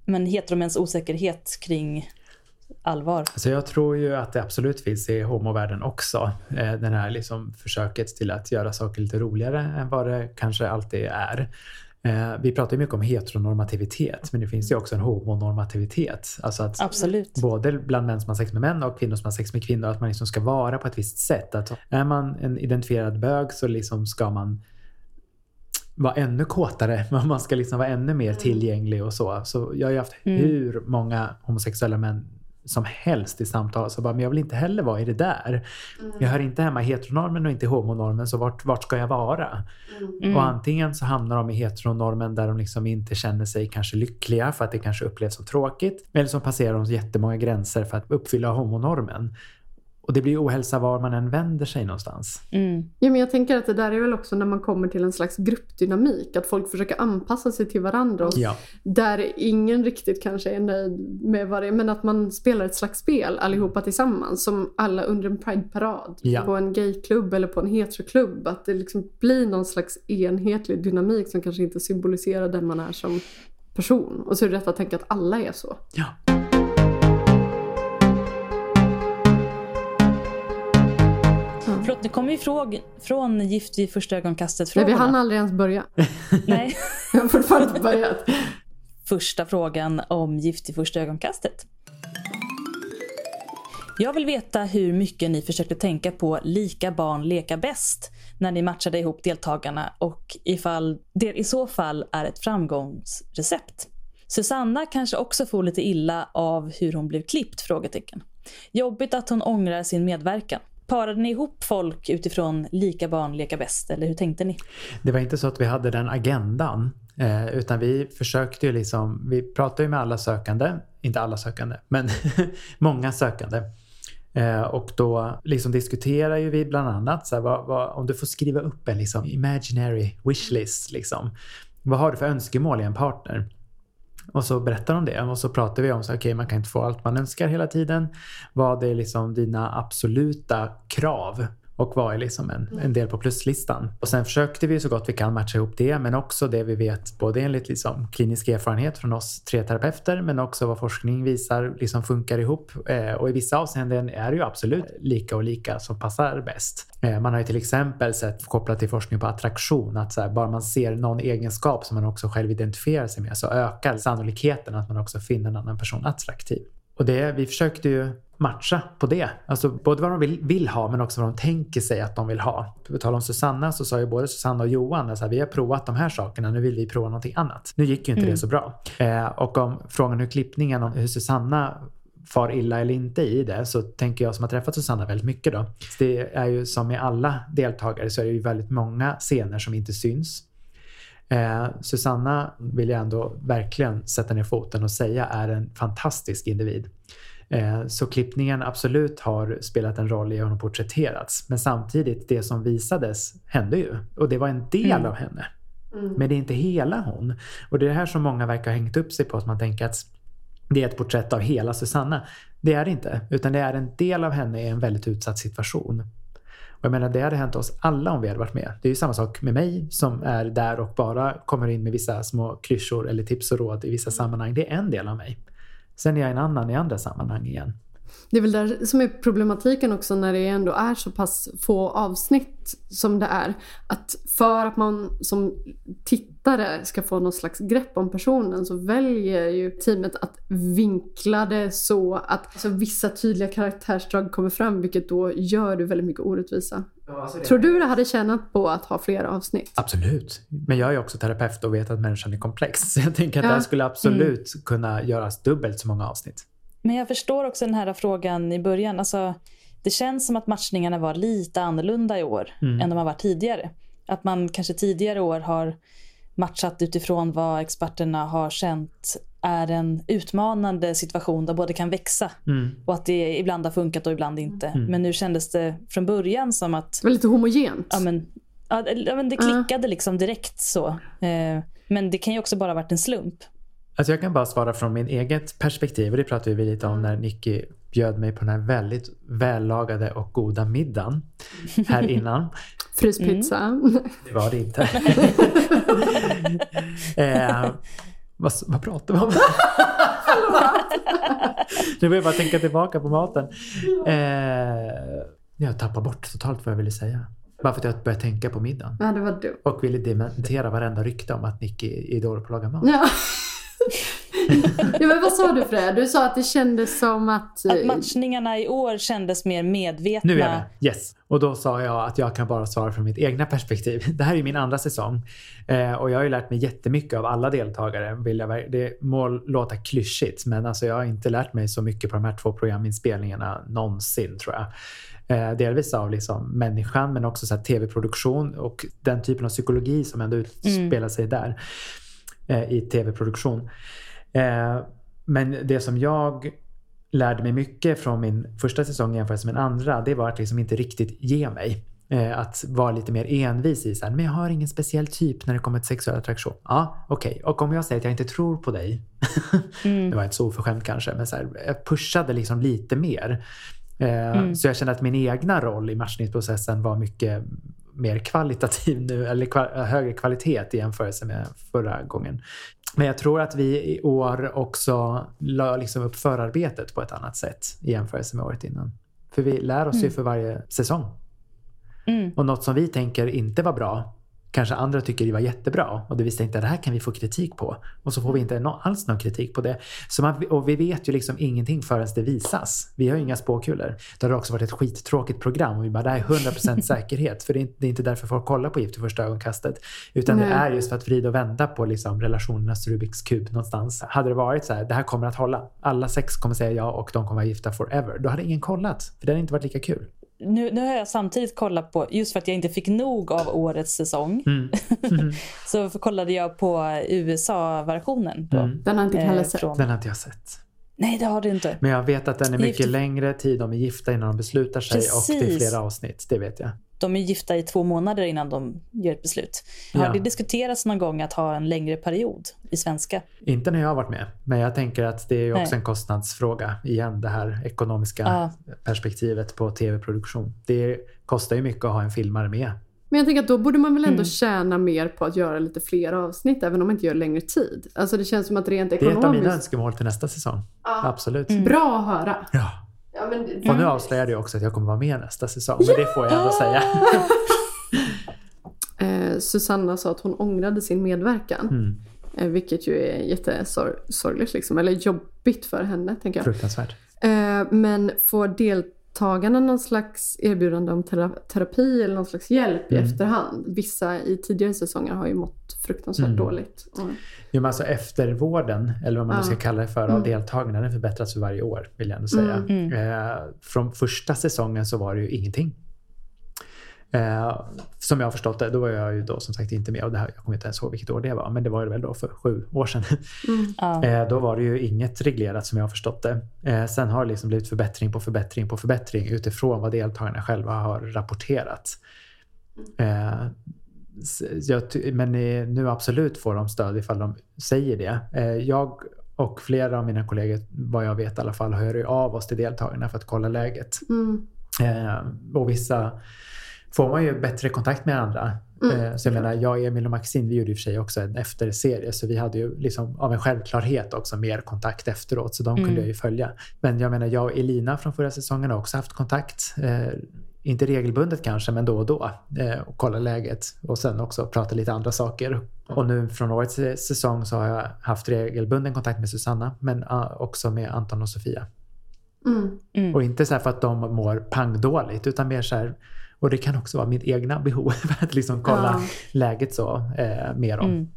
Speaker 3: men heteromäns osäkerhet kring allvar?
Speaker 2: Så jag tror ju att det absolut finns i homovärlden också. Eh, den här liksom försöket till att göra saker lite roligare än vad det kanske alltid är. Eh, vi pratar ju mycket om heteronormativitet, men det finns ju också en homonormativitet. Alltså att
Speaker 3: Absolut.
Speaker 2: både bland män som har sex med män och kvinnor som har sex med kvinnor, att man liksom ska vara på ett visst sätt. Att är man en identifierad bög så liksom ska man vara ännu kåtare, man ska liksom vara ännu mer tillgänglig och så. Så jag har ju haft
Speaker 3: Mm.
Speaker 2: hur många homosexuella män som helst i samtal så bara, men jag vill inte heller vara i det där. Jag hör inte hemma i heteronormen och inte i homonormen, så vart, vart ska jag vara?
Speaker 3: Mm.
Speaker 2: Och antingen så hamnar de i heteronormen där de liksom inte känner sig kanske lyckliga för att det kanske upplevs som tråkigt. Eller så passerar de jättemånga gränser för att uppfylla homonormen. Och det blir ohälsa var man än vänder sig någonstans.
Speaker 3: Mm.
Speaker 1: Ja, men jag tänker att det där är väl också när man kommer till en slags gruppdynamik. Att folk försöker anpassa sig till varandra. Och
Speaker 2: Ja.
Speaker 1: Där ingen riktigt kanske är nöjd med vad det är. Men att man spelar ett slags spel allihopa tillsammans. Som alla under en prideparad.
Speaker 2: Ja.
Speaker 1: På en gayklubb eller på en heteroklubb. Att det liksom blir någon slags enhetlig dynamik som kanske inte symboliserar den man är som person. Och så är det rätt att tänka att alla är så.
Speaker 2: ja.
Speaker 3: Förlåt, nu kommer vi fråg- från Gift vid första ögonkastet
Speaker 1: Nej, vi hann aldrig ens börja.
Speaker 3: Nej.
Speaker 1: Jag har fortfarande inte börjat.
Speaker 3: Första frågan om Gift i första ögonkastet. Jag vill veta hur mycket ni försökte tänka på lika barn leka bäst när ni matchade ihop deltagarna och ifall det i så fall är ett framgångsrecept. Susanna kanske också får lite illa av hur hon blev klippt? Frågetecken. Jobbigt att hon ångrar sin medverkan. Parade ni ihop folk utifrån lika barn leka bäst eller hur tänkte ni?
Speaker 2: Det var inte så att vi hade den agendan. Eh, utan vi försökte ju liksom, vi pratade ju med alla sökande, inte alla sökande, men många sökande. Eh, och då liksom diskuterar ju vi bland annat så här, vad, vad, om du får skriva upp en liksom, imaginary wishlist. Liksom. Vad har du för önskemål i en partner? Och så berättar de det och så pratar vi om så okej man kan inte få allt man önskar hela tiden. Vad är liksom dina absoluta krav? Och var liksom en, en del på pluslistan. Och sen försökte vi så gott vi kan matcha ihop det men också det vi vet både enligt liksom klinisk erfarenhet från oss tre terapeuter men också vad forskning visar liksom funkar ihop. Eh, och i vissa avseenden är det ju absolut lika och lika som passar bäst. Eh, man har ju till exempel sett kopplat till forskning på attraktion att så här, bara man ser någon egenskap som man också själv identifierar sig med så ökar sannolikheten att man också finner en annan person attraktiv. Och det, vi försökte ju matcha på det. Alltså både vad de vill, vill ha men också vad de tänker sig att de vill ha. På tal om Susanna så sa ju både Susanna och Johan att vi har provat de här sakerna, nu vill vi prova någonting annat. Nu gick ju inte det så bra. Eh, och om frågan hur klippningen, om hur Susanna far illa eller inte i det så tänker jag som har träffat Susanna väldigt mycket då. Det är ju som med alla deltagare så är det ju väldigt många scener som inte syns. Eh, Susanna vill jag ändå verkligen sätta ner foten och säga är en fantastisk individ. Eh, så klippningen absolut har spelat en roll i hur hon porträtterats. Men samtidigt, det som visades hände ju. Och det var en del
Speaker 3: Mm.
Speaker 2: av henne. Men det är inte hela hon. Och det är det här som många verkar ha hängt upp sig på. Att man tänker att det är ett porträtt av hela Susanna. Det är det inte. Utan det är en del av henne i en väldigt utsatt situation. Och jag menar, det hade hänt oss alla om vi hade varit med. Det är ju samma sak med mig som är där och bara kommer in med vissa små klyschor eller tips och råd i vissa sammanhang. Det är en del av mig. Sen är jag en annan i andra sammanhang igen.
Speaker 1: Det är väl där som är problematiken också när det ändå är så pass få avsnitt som det är. Att för att man som tittare ska få någon slags grepp om personen så väljer ju teamet att vinkla det så att alltså, vissa tydliga karaktärsdrag kommer fram vilket då gör det väldigt mycket orättvisa. Tror du det hade tjänat på att ha fler avsnitt?
Speaker 2: Absolut. Men jag är också terapeut och vet att människan är komplex. Så jag tänker att det här
Speaker 1: Ja.
Speaker 2: skulle absolut kunna göras dubbelt så många avsnitt.
Speaker 3: Men jag förstår också den här frågan i början. Alltså, det känns som att matchningarna var lite annorlunda i år än de har varit tidigare. Att man kanske tidigare år har matchat utifrån vad experterna har känt är en utmanande situation där båda kan växa. Och att det ibland har funkat och ibland inte. Men nu kändes det från början som att
Speaker 1: Det var lite homogent.
Speaker 3: ja, men, ja, men det klickade liksom direkt så. Eh, men det kan ju också bara ha varit en slump.
Speaker 2: Alltså jag kan bara svara från min eget perspektiv och det pratade vi lite om när Nicky bjöd mig på den här väldigt vällagade och goda middagen här innan.
Speaker 1: Fryspizza.
Speaker 2: Det var det inte. eh, vad, vad pratar vi om? nu vill jag bara tänka tillbaka på maten. Eh, jag tappar bort totalt vad jag ville säga. Bara för att jag började tänka på middagen.
Speaker 1: Ja, det var dumt.
Speaker 2: Och ville dementera varenda rykte om att Nicky är dålig på att laga mat.
Speaker 1: Ja. ja, men vad sa du Freja? Du sa att det kändes som att...
Speaker 3: Att matchningarna i år kändes mer medvetna.
Speaker 2: Nu är jag med. Yes. Och då sa jag att jag kan bara svara från mitt egna perspektiv. Det här är min andra säsong. Eh, och jag har ju lärt mig jättemycket av alla deltagare. Vill jag, det må låta klyschigt, men alltså jag har inte lärt mig så mycket på de här två programinspelningarna någonsin tror jag. Eh, delvis av liksom människan, men också tv-produktion och den typen av psykologi som ändå utspelar sig där eh, i tv-produktion. Eh, men det som jag lärde mig mycket från min första säsong jämfört med min andra, det var att liksom inte riktigt ge mig. Eh, att vara lite mer envis i så här, men jag har ingen speciell typ när det kommer till sexuell attraktion. Ja, okej. Och om jag säger att jag inte tror på dig, det var inte så oförskämt kanske, men så här, jag pushade liksom lite mer. Eh, Så jag kände att min egna roll i matchningsprocessen var mycket mer kvalitativ nu, eller högre kvalitet i jämförelse med förra gången. Men jag tror att vi i år också la liksom upp förarbetet på ett annat sätt i jämförelse med året innan. För vi lär oss ju för varje säsong.
Speaker 3: Mm.
Speaker 2: Och något som vi tänker inte var bra, kanske andra tycker det var jättebra. Och det vi tänkte att det här kan vi få kritik på. Och så får vi inte nå- alls någon kritik på det. Så man, och vi vet ju liksom ingenting förrän det visas. Vi har ju inga spåkulor. Det har också varit ett skittråkigt program. Och vi bara, det här är 100% säkerhet. För det är, inte, det är inte därför folk kollar på Gift i första ögonkastet. Utan det
Speaker 1: Nej.
Speaker 2: är just för att vrida och vända på liksom relationernas Rubiks kub någonstans. Hade det varit så här, det här kommer att hålla. Alla sex kommer säga ja och de kommer vara gifta forever. Då hade ingen kollat. För det hade inte varit lika kul.
Speaker 3: Nu, nu har jag samtidigt kollat på, just för att jag inte fick nog av årets säsong, så kollade jag på USA-versionen. då.
Speaker 1: Den har inte Kalle
Speaker 3: Eh,
Speaker 1: sett.
Speaker 3: från...
Speaker 2: Den har inte jag sett.
Speaker 3: Nej, det har du inte.
Speaker 2: Men jag vet att den är mycket
Speaker 3: Gift-
Speaker 2: längre tid de är gifta innan de beslutar sig och det är
Speaker 3: Precis.
Speaker 2: flera avsnitt. Det vet jag.
Speaker 3: De är gifta i två månader innan de gör ett beslut. Har
Speaker 2: Ja.
Speaker 3: det diskuterats någon gång att ha en längre period i svenska?
Speaker 2: Inte när jag har varit med, men jag tänker att det är ju också
Speaker 3: Nej.
Speaker 2: en kostnadsfråga. Igen, det här ekonomiska
Speaker 3: Ja.
Speaker 2: perspektivet på tv-produktion. Det kostar ju mycket att ha en filmare med.
Speaker 1: Men jag tänker att då borde man väl ändå
Speaker 3: Mm.
Speaker 1: tjäna mer på att göra lite fler avsnitt även om man inte gör längre tid. Alltså det känns som att rent
Speaker 2: Det är ett av mina
Speaker 1: ekonomiskt...
Speaker 2: önskemål till nästa säsong.
Speaker 1: Ja.
Speaker 2: Absolut.
Speaker 1: Bra att höra.
Speaker 2: Ja.
Speaker 1: Ja, men...
Speaker 2: Och nu avslöjar jag också att jag kommer vara med nästa säsong. Men det får jag ändå säga.
Speaker 1: eh, Susanna sa att hon ångrade sin medverkan.
Speaker 2: Mm.
Speaker 1: Eh, vilket ju är jättesorgligt liksom. Eller jobbigt för henne tänker jag.
Speaker 2: Fruktansvärt.
Speaker 1: Eh, men får deltagarna någon slags erbjudande om tera- terapi eller någon slags hjälp i
Speaker 2: Mm.
Speaker 1: efterhand? Vissa i tidigare säsonger har ju mått fruktansvärt
Speaker 2: Mm.
Speaker 1: dåligt. Och,
Speaker 2: Jo, men alltså eftervården, eller vad man nu
Speaker 1: Ja.
Speaker 2: ska kalla det för, av
Speaker 1: Mm.
Speaker 2: deltagarna, den förbättras för varje år, vill jag ändå säga.
Speaker 3: Mm.
Speaker 2: Eh, från första säsongen så var det ju ingenting. Eh, som jag har förstått det, då var jag ju då som sagt inte med och det här, jag kommer inte ens ihåg vilket år det var, men det var det väl då för sju år sedan.
Speaker 1: mm.
Speaker 3: Ja.
Speaker 2: Eh, då var det ju inget reglerat som jag har förstått det. Eh, sen har det liksom blivit förbättring på förbättring på förbättring utifrån vad deltagarna själva har rapporterat. Eh, jag, men eh, nu absolut får de stöd ifall de säger det. Eh, jag och flera av mina kollegor, vad jag vet i alla fall, hör ju av oss till deltagarna för att kolla läget.
Speaker 1: Mm.
Speaker 2: Eh, och vissa får man ju bättre kontakt med andra.
Speaker 1: Mm,
Speaker 2: Eh, så jag menar, jag, Emil och Maxine, vi gjorde i och för sig också en efterserie, så vi hade ju liksom av en självklarhet också mer kontakt efteråt, så de
Speaker 3: Mm.
Speaker 2: kunde jag ju följa. Men jag menar, jag och Elina från förra säsongen har också haft kontakt. Eh, inte regelbundet kanske, men då och då. Eh, och kolla läget och sen också prata lite andra saker. Och nu från årets säsong så har jag haft regelbunden kontakt med Susanna, men också med Anton och Sofia.
Speaker 1: Mm.
Speaker 3: Mm.
Speaker 2: Och inte så här för att de mår pangdåligt utan mer så här, och det kan också vara mitt egna behov att liksom kolla
Speaker 1: Ja.
Speaker 2: läget så eh, mer om.
Speaker 3: Mm.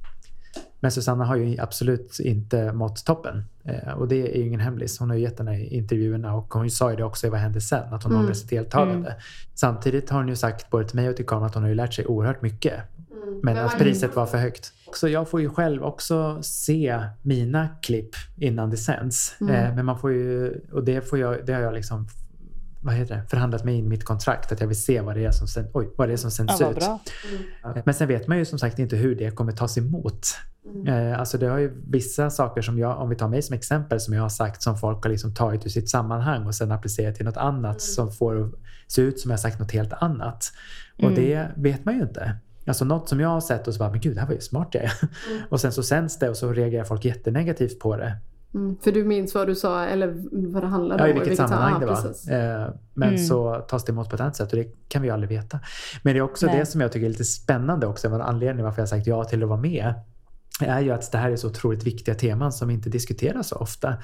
Speaker 2: Men Susanna har ju absolut inte mått toppen. Eh, och det är ju ingen hemlis. Hon har ju gett den här intervjuerna och hon sa ju det också i Vad hände sen? Att hon
Speaker 1: Mm.
Speaker 2: ångrar sitt deltagande. Samtidigt har hon ju sagt både till mig och till kameran att hon har ju lärt sig oerhört mycket.
Speaker 1: Mm.
Speaker 2: Men att priset var för högt. Så jag får ju själv också se mina klipp innan det sänds.
Speaker 1: Mm.
Speaker 2: Eh, men man får ju, och det, får jag, det har jag liksom vad heter det, förhandlat mig in mitt kontrakt. Att jag vill se vad det är som, sänd, oj, vad det är som sänds
Speaker 3: Ja,
Speaker 2: ut. Eh, Men sen vet man ju som sagt inte hur det kommer tas emot. Eh, alltså det har ju vissa saker som jag, om vi tar mig som exempel, som jag har sagt som folk har liksom tagit ur sitt sammanhang och sen applicerat till något annat som får det se ut som jag har sagt något helt annat. Och
Speaker 3: Mm.
Speaker 2: det vet man ju inte. Alltså något som jag har sett och så bara, men gud, det här var ju smart jag är. Och sen så sänds det och så reagerar folk jättenegativt på det.
Speaker 1: Mm. För du minns vad du sa eller vad det handlade
Speaker 2: Ja,
Speaker 1: om?
Speaker 2: i vilket sammanhang
Speaker 1: ja,
Speaker 2: det var.
Speaker 1: precis.
Speaker 2: Eh, men
Speaker 3: Mm.
Speaker 2: så tas det emot på ett annat sätt och det kan vi aldrig veta. Men det är också
Speaker 3: Nej.
Speaker 2: det som jag tycker är lite spännande också, en anledning varför jag sagt ja till att vara med, är ju att det här är så otroligt viktiga teman som inte diskuteras så ofta.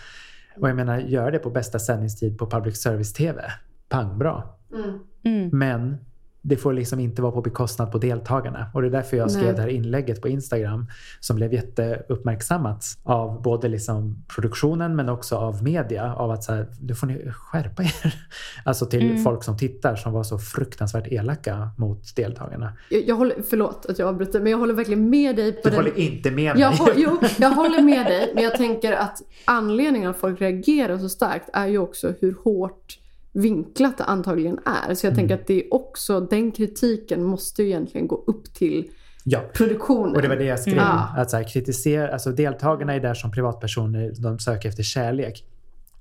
Speaker 2: Och jag menar, gör det på bästa sändningstid på public service-tv. Pang bra.
Speaker 1: Mm.
Speaker 3: Mm.
Speaker 2: Men det får liksom inte vara på bekostnad på deltagarna. Och det är därför jag skrev
Speaker 1: Nej.
Speaker 2: det här inlägget på Instagram som blev jätteuppmärksammat av både liksom produktionen men också av media. Av att så här, nu får ni skärpa er. Alltså till
Speaker 3: Mm.
Speaker 2: folk som tittar som var så fruktansvärt elaka mot deltagarna.
Speaker 1: Jag, jag håller, förlåt att jag avbryter, men jag håller verkligen med dig på
Speaker 2: Du
Speaker 1: den...
Speaker 2: håller inte med mig.
Speaker 1: Jag, hå- jo, jag håller med dig, men jag tänker att anledningen att folk reagerar så starkt är ju också hur hårt vinklat det antagligen är. Så jag tänker
Speaker 2: Mm.
Speaker 1: att det är också, den kritiken måste ju egentligen gå upp till
Speaker 2: Ja.
Speaker 1: produktionen.
Speaker 2: Och det var det jag skrev.
Speaker 1: Ja.
Speaker 2: Att så här, kritisera, alltså deltagarna är där som privatpersoner, de söker efter kärlek.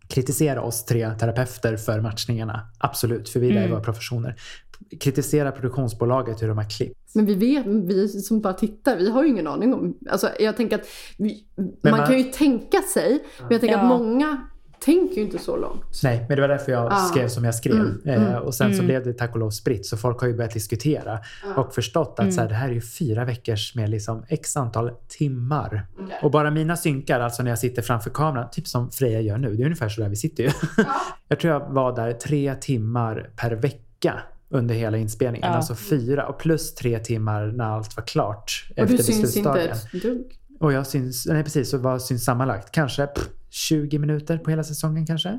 Speaker 2: Kritisera oss tre terapeuter för matchningarna. Absolut, för vi är där i
Speaker 3: Mm.
Speaker 2: våra professioner. Kritisera produktionsbolaget hur de har klippt.
Speaker 1: Men vi vet, vi som bara tittar, vi har ju ingen aning om... Alltså jag tänker att vi, man,
Speaker 2: man-
Speaker 1: kan ju tänka sig, men jag tänker
Speaker 3: Ja.
Speaker 1: att många tänker ju inte så långt.
Speaker 2: Nej, men det var därför jag
Speaker 1: Ja.
Speaker 2: skrev som jag skrev.
Speaker 1: Mm,
Speaker 2: Eh,
Speaker 1: mm,
Speaker 2: och sen så
Speaker 3: mm.
Speaker 2: blev det tack och lov spritt, så folk har ju börjat diskutera och förstått att
Speaker 3: Mm.
Speaker 2: så här, det här är ju fyra veckors med liksom x antal timmar.
Speaker 1: Okej.
Speaker 2: Och bara mina synkar, alltså när jag sitter framför kameran, typ som Freja gör nu, det är ungefär så där vi sitter ju. jag tror jag var där tre timmar per vecka under hela inspelningen. Alltså fyra och plus tre timmar när allt var klart
Speaker 1: Och
Speaker 2: efter
Speaker 1: du syns inte ett dugg.
Speaker 2: Och jag syns, nej precis, så vad syns sammanlagt? Kanske pff, 20 minuter på hela säsongen kanske?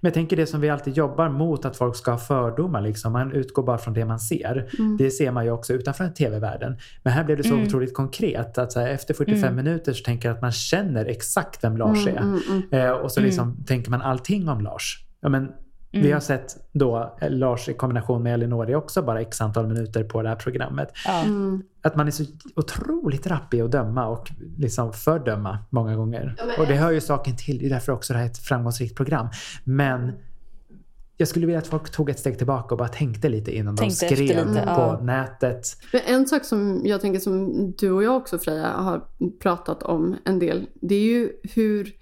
Speaker 2: Men jag tänker det som vi alltid jobbar mot, att folk ska ha fördomar. Liksom. Man utgår bara från det man ser.
Speaker 1: Mm.
Speaker 2: Det ser man ju också utanför tv-världen. Men här blev det så
Speaker 3: Mm.
Speaker 2: otroligt konkret. Att här, efter 45
Speaker 3: Mm.
Speaker 2: minuter så tänker jag att man känner exakt vem Lars
Speaker 1: Mm,
Speaker 2: är.
Speaker 1: mm, mm.
Speaker 2: Eh, och så liksom tänker man allting om Lars. Ja, men Vi har sett då eh, Lars i kombination med Elinori också bara x antal minuter på det här programmet.
Speaker 3: Ja.
Speaker 2: Att man är så otroligt rapp i att döma och liksom fördöma många gånger. Och det hör ju saken till. Det är därför också det här är ett framgångsrikt program. Men jag skulle vilja att folk tog ett steg tillbaka och bara tänkte lite innan
Speaker 3: Tänkte
Speaker 2: de skrev
Speaker 3: lite,
Speaker 2: på
Speaker 3: ja.
Speaker 1: Mm.
Speaker 2: nätet.
Speaker 1: Men en sak som jag tänker som du och jag också Freja har pratat om en del. Det är ju hur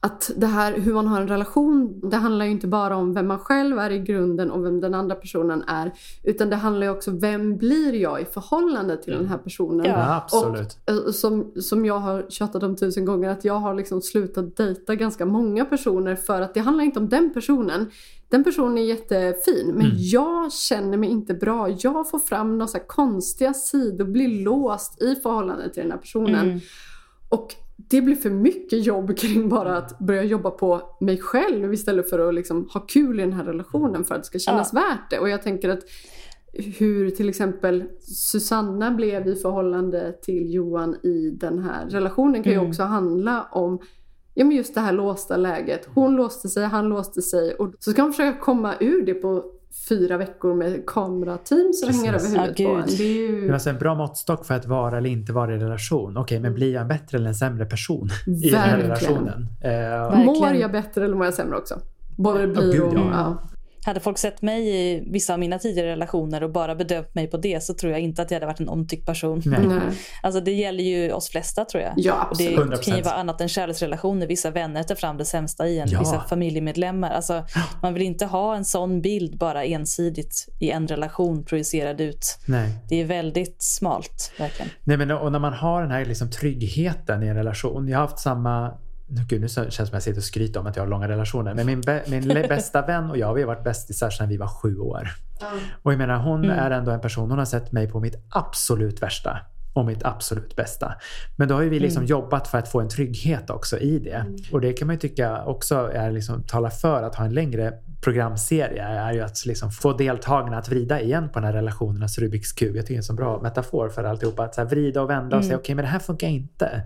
Speaker 1: att det här hur man har en relation. Det handlar ju inte bara om vem man själv är i grunden och vem den andra personen är. Utan det handlar ju också vem blir jag i förhållande till den här personen.
Speaker 3: Ja.
Speaker 2: Absolut.
Speaker 1: Och, eh, som, som jag har tjatat om tusen gånger att jag har liksom slutat dejta ganska många personer för att det handlar inte om den personen. Den personen är jättefin men
Speaker 2: Mm.
Speaker 1: jag känner mig inte bra. Jag får fram några konstiga sidor, blir låst i förhållande till den här personen.
Speaker 3: Mm.
Speaker 1: Och det blir för mycket jobb kring bara att börja jobba på mig själv istället för att liksom ha kul i den här relationen för att det ska kännas värt det. Och jag tänker att hur till exempel Susanna blev i förhållande till Johan i den här relationen kan ju
Speaker 3: Mm.
Speaker 1: också handla om ja, men just det här låsta läget. Hon låste sig, han låste sig och så ska han försöka komma ur det på fyra veckor med kamerateam som
Speaker 2: Precis.
Speaker 1: hänger över huvudet på en. Det är ju...
Speaker 2: Det är alltså en bra måttstock för att vara eller inte vara i relation. Okej, men blir jag en bättre eller en sämre person i den här relationen? Eh,
Speaker 3: Verkligen.
Speaker 1: Mår jag bättre eller mår jag sämre också? Både det blir
Speaker 2: gud,
Speaker 1: och...
Speaker 2: ja.
Speaker 1: Ja.
Speaker 3: Hade folk sett mig i vissa av mina tidigare relationer och bara bedömt mig på det så tror jag inte att jag hade varit en omtyckt person.
Speaker 2: nej.
Speaker 1: Nej.
Speaker 3: Alltså det gäller ju oss flesta tror jag.
Speaker 1: Ja,
Speaker 3: Och det
Speaker 1: absolut.
Speaker 3: kan ju
Speaker 2: 100%.
Speaker 3: vara annat än kärleksrelationer. Vissa vänner tar fram det sämsta i en,
Speaker 2: Ja.
Speaker 3: vissa familjemedlemmar. Alltså, man vill inte ha en sån bild bara ensidigt i en relation projicerad ut.
Speaker 2: nej.
Speaker 3: Det är väldigt smalt, verkligen.
Speaker 2: Nej, men och när man har den här liksom tryggheten i en relation. Jag har haft samma... nu- Gud, nu känns det som att jag sitter och skryter om att jag har långa relationer. Men min, bä, min bästa vän och jag, vi har varit bästisar sedan vi var sju år. Och jag menar, hon
Speaker 3: Mm.
Speaker 2: är ändå en person, hon har sett mig på mitt absolut värsta och mitt absolut bästa. Men då har vi liksom jobbat för att få en trygghet också i det. Och det kan man ju tycka också är liksom, talar för att ha en längre programserie är ju att liksom få deltagarna att vrida igen på den här relationernas Rubiks kub. Jag tycker det är en så bra metafor för alltihopa. Att så vrida och vända och säga okej men det här funkar inte.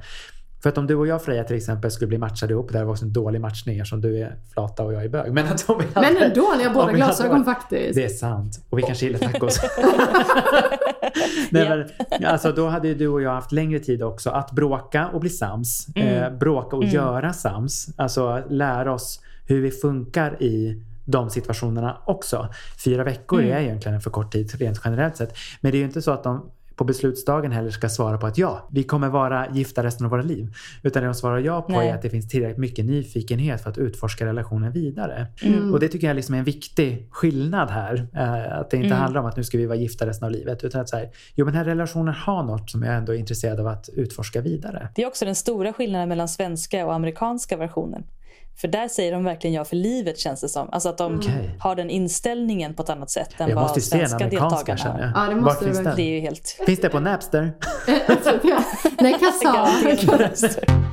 Speaker 2: För att om du och jag Freja till exempel skulle bli matchade ihop, det här var också en dålig matchning eftersom du är flata och jag är bög. Men, att hade,
Speaker 1: Men ändå, ni har båda
Speaker 2: hade
Speaker 1: glasögon
Speaker 2: varit-
Speaker 1: faktiskt.
Speaker 2: Det är sant. Och vi kanske gillar tacos. Nej, men, alltså, då hade ju du och jag haft längre tid också att bråka och bli sams. Eh, bråka och göra sams. Alltså lära oss hur vi funkar i de situationerna också. Fyra veckor är egentligen en för kort tid rent generellt sett. Men det är ju inte så att de på beslutsdagen heller ska svara på att ja, vi kommer vara gifta resten av våra liv. Utan det de svarar ja på
Speaker 3: Nej.
Speaker 2: är att det finns tillräckligt mycket nyfikenhet för att utforska relationen vidare.
Speaker 1: Mm.
Speaker 2: Och det tycker jag liksom är en viktig skillnad här. Eh, att det inte handlar om att nu ska vi vara gifta resten av livet. Utan att så här, jo men den här relationen har något som jag ändå är intresserad av att utforska vidare.
Speaker 3: Det är också den stora skillnaden mellan svenska och amerikanska versionen. För där säger de verkligen ja för livet känns det som. Alltså att de
Speaker 2: Okej.
Speaker 3: har den inställningen på ett annat sätt än
Speaker 2: Jag
Speaker 3: vad
Speaker 2: måste
Speaker 3: svenska deltagarna har.
Speaker 2: jag.
Speaker 1: Ja, det måste
Speaker 2: finns.
Speaker 3: Det
Speaker 2: den?
Speaker 3: är helt...
Speaker 2: Finns det på Napster?
Speaker 1: Nej, kassa.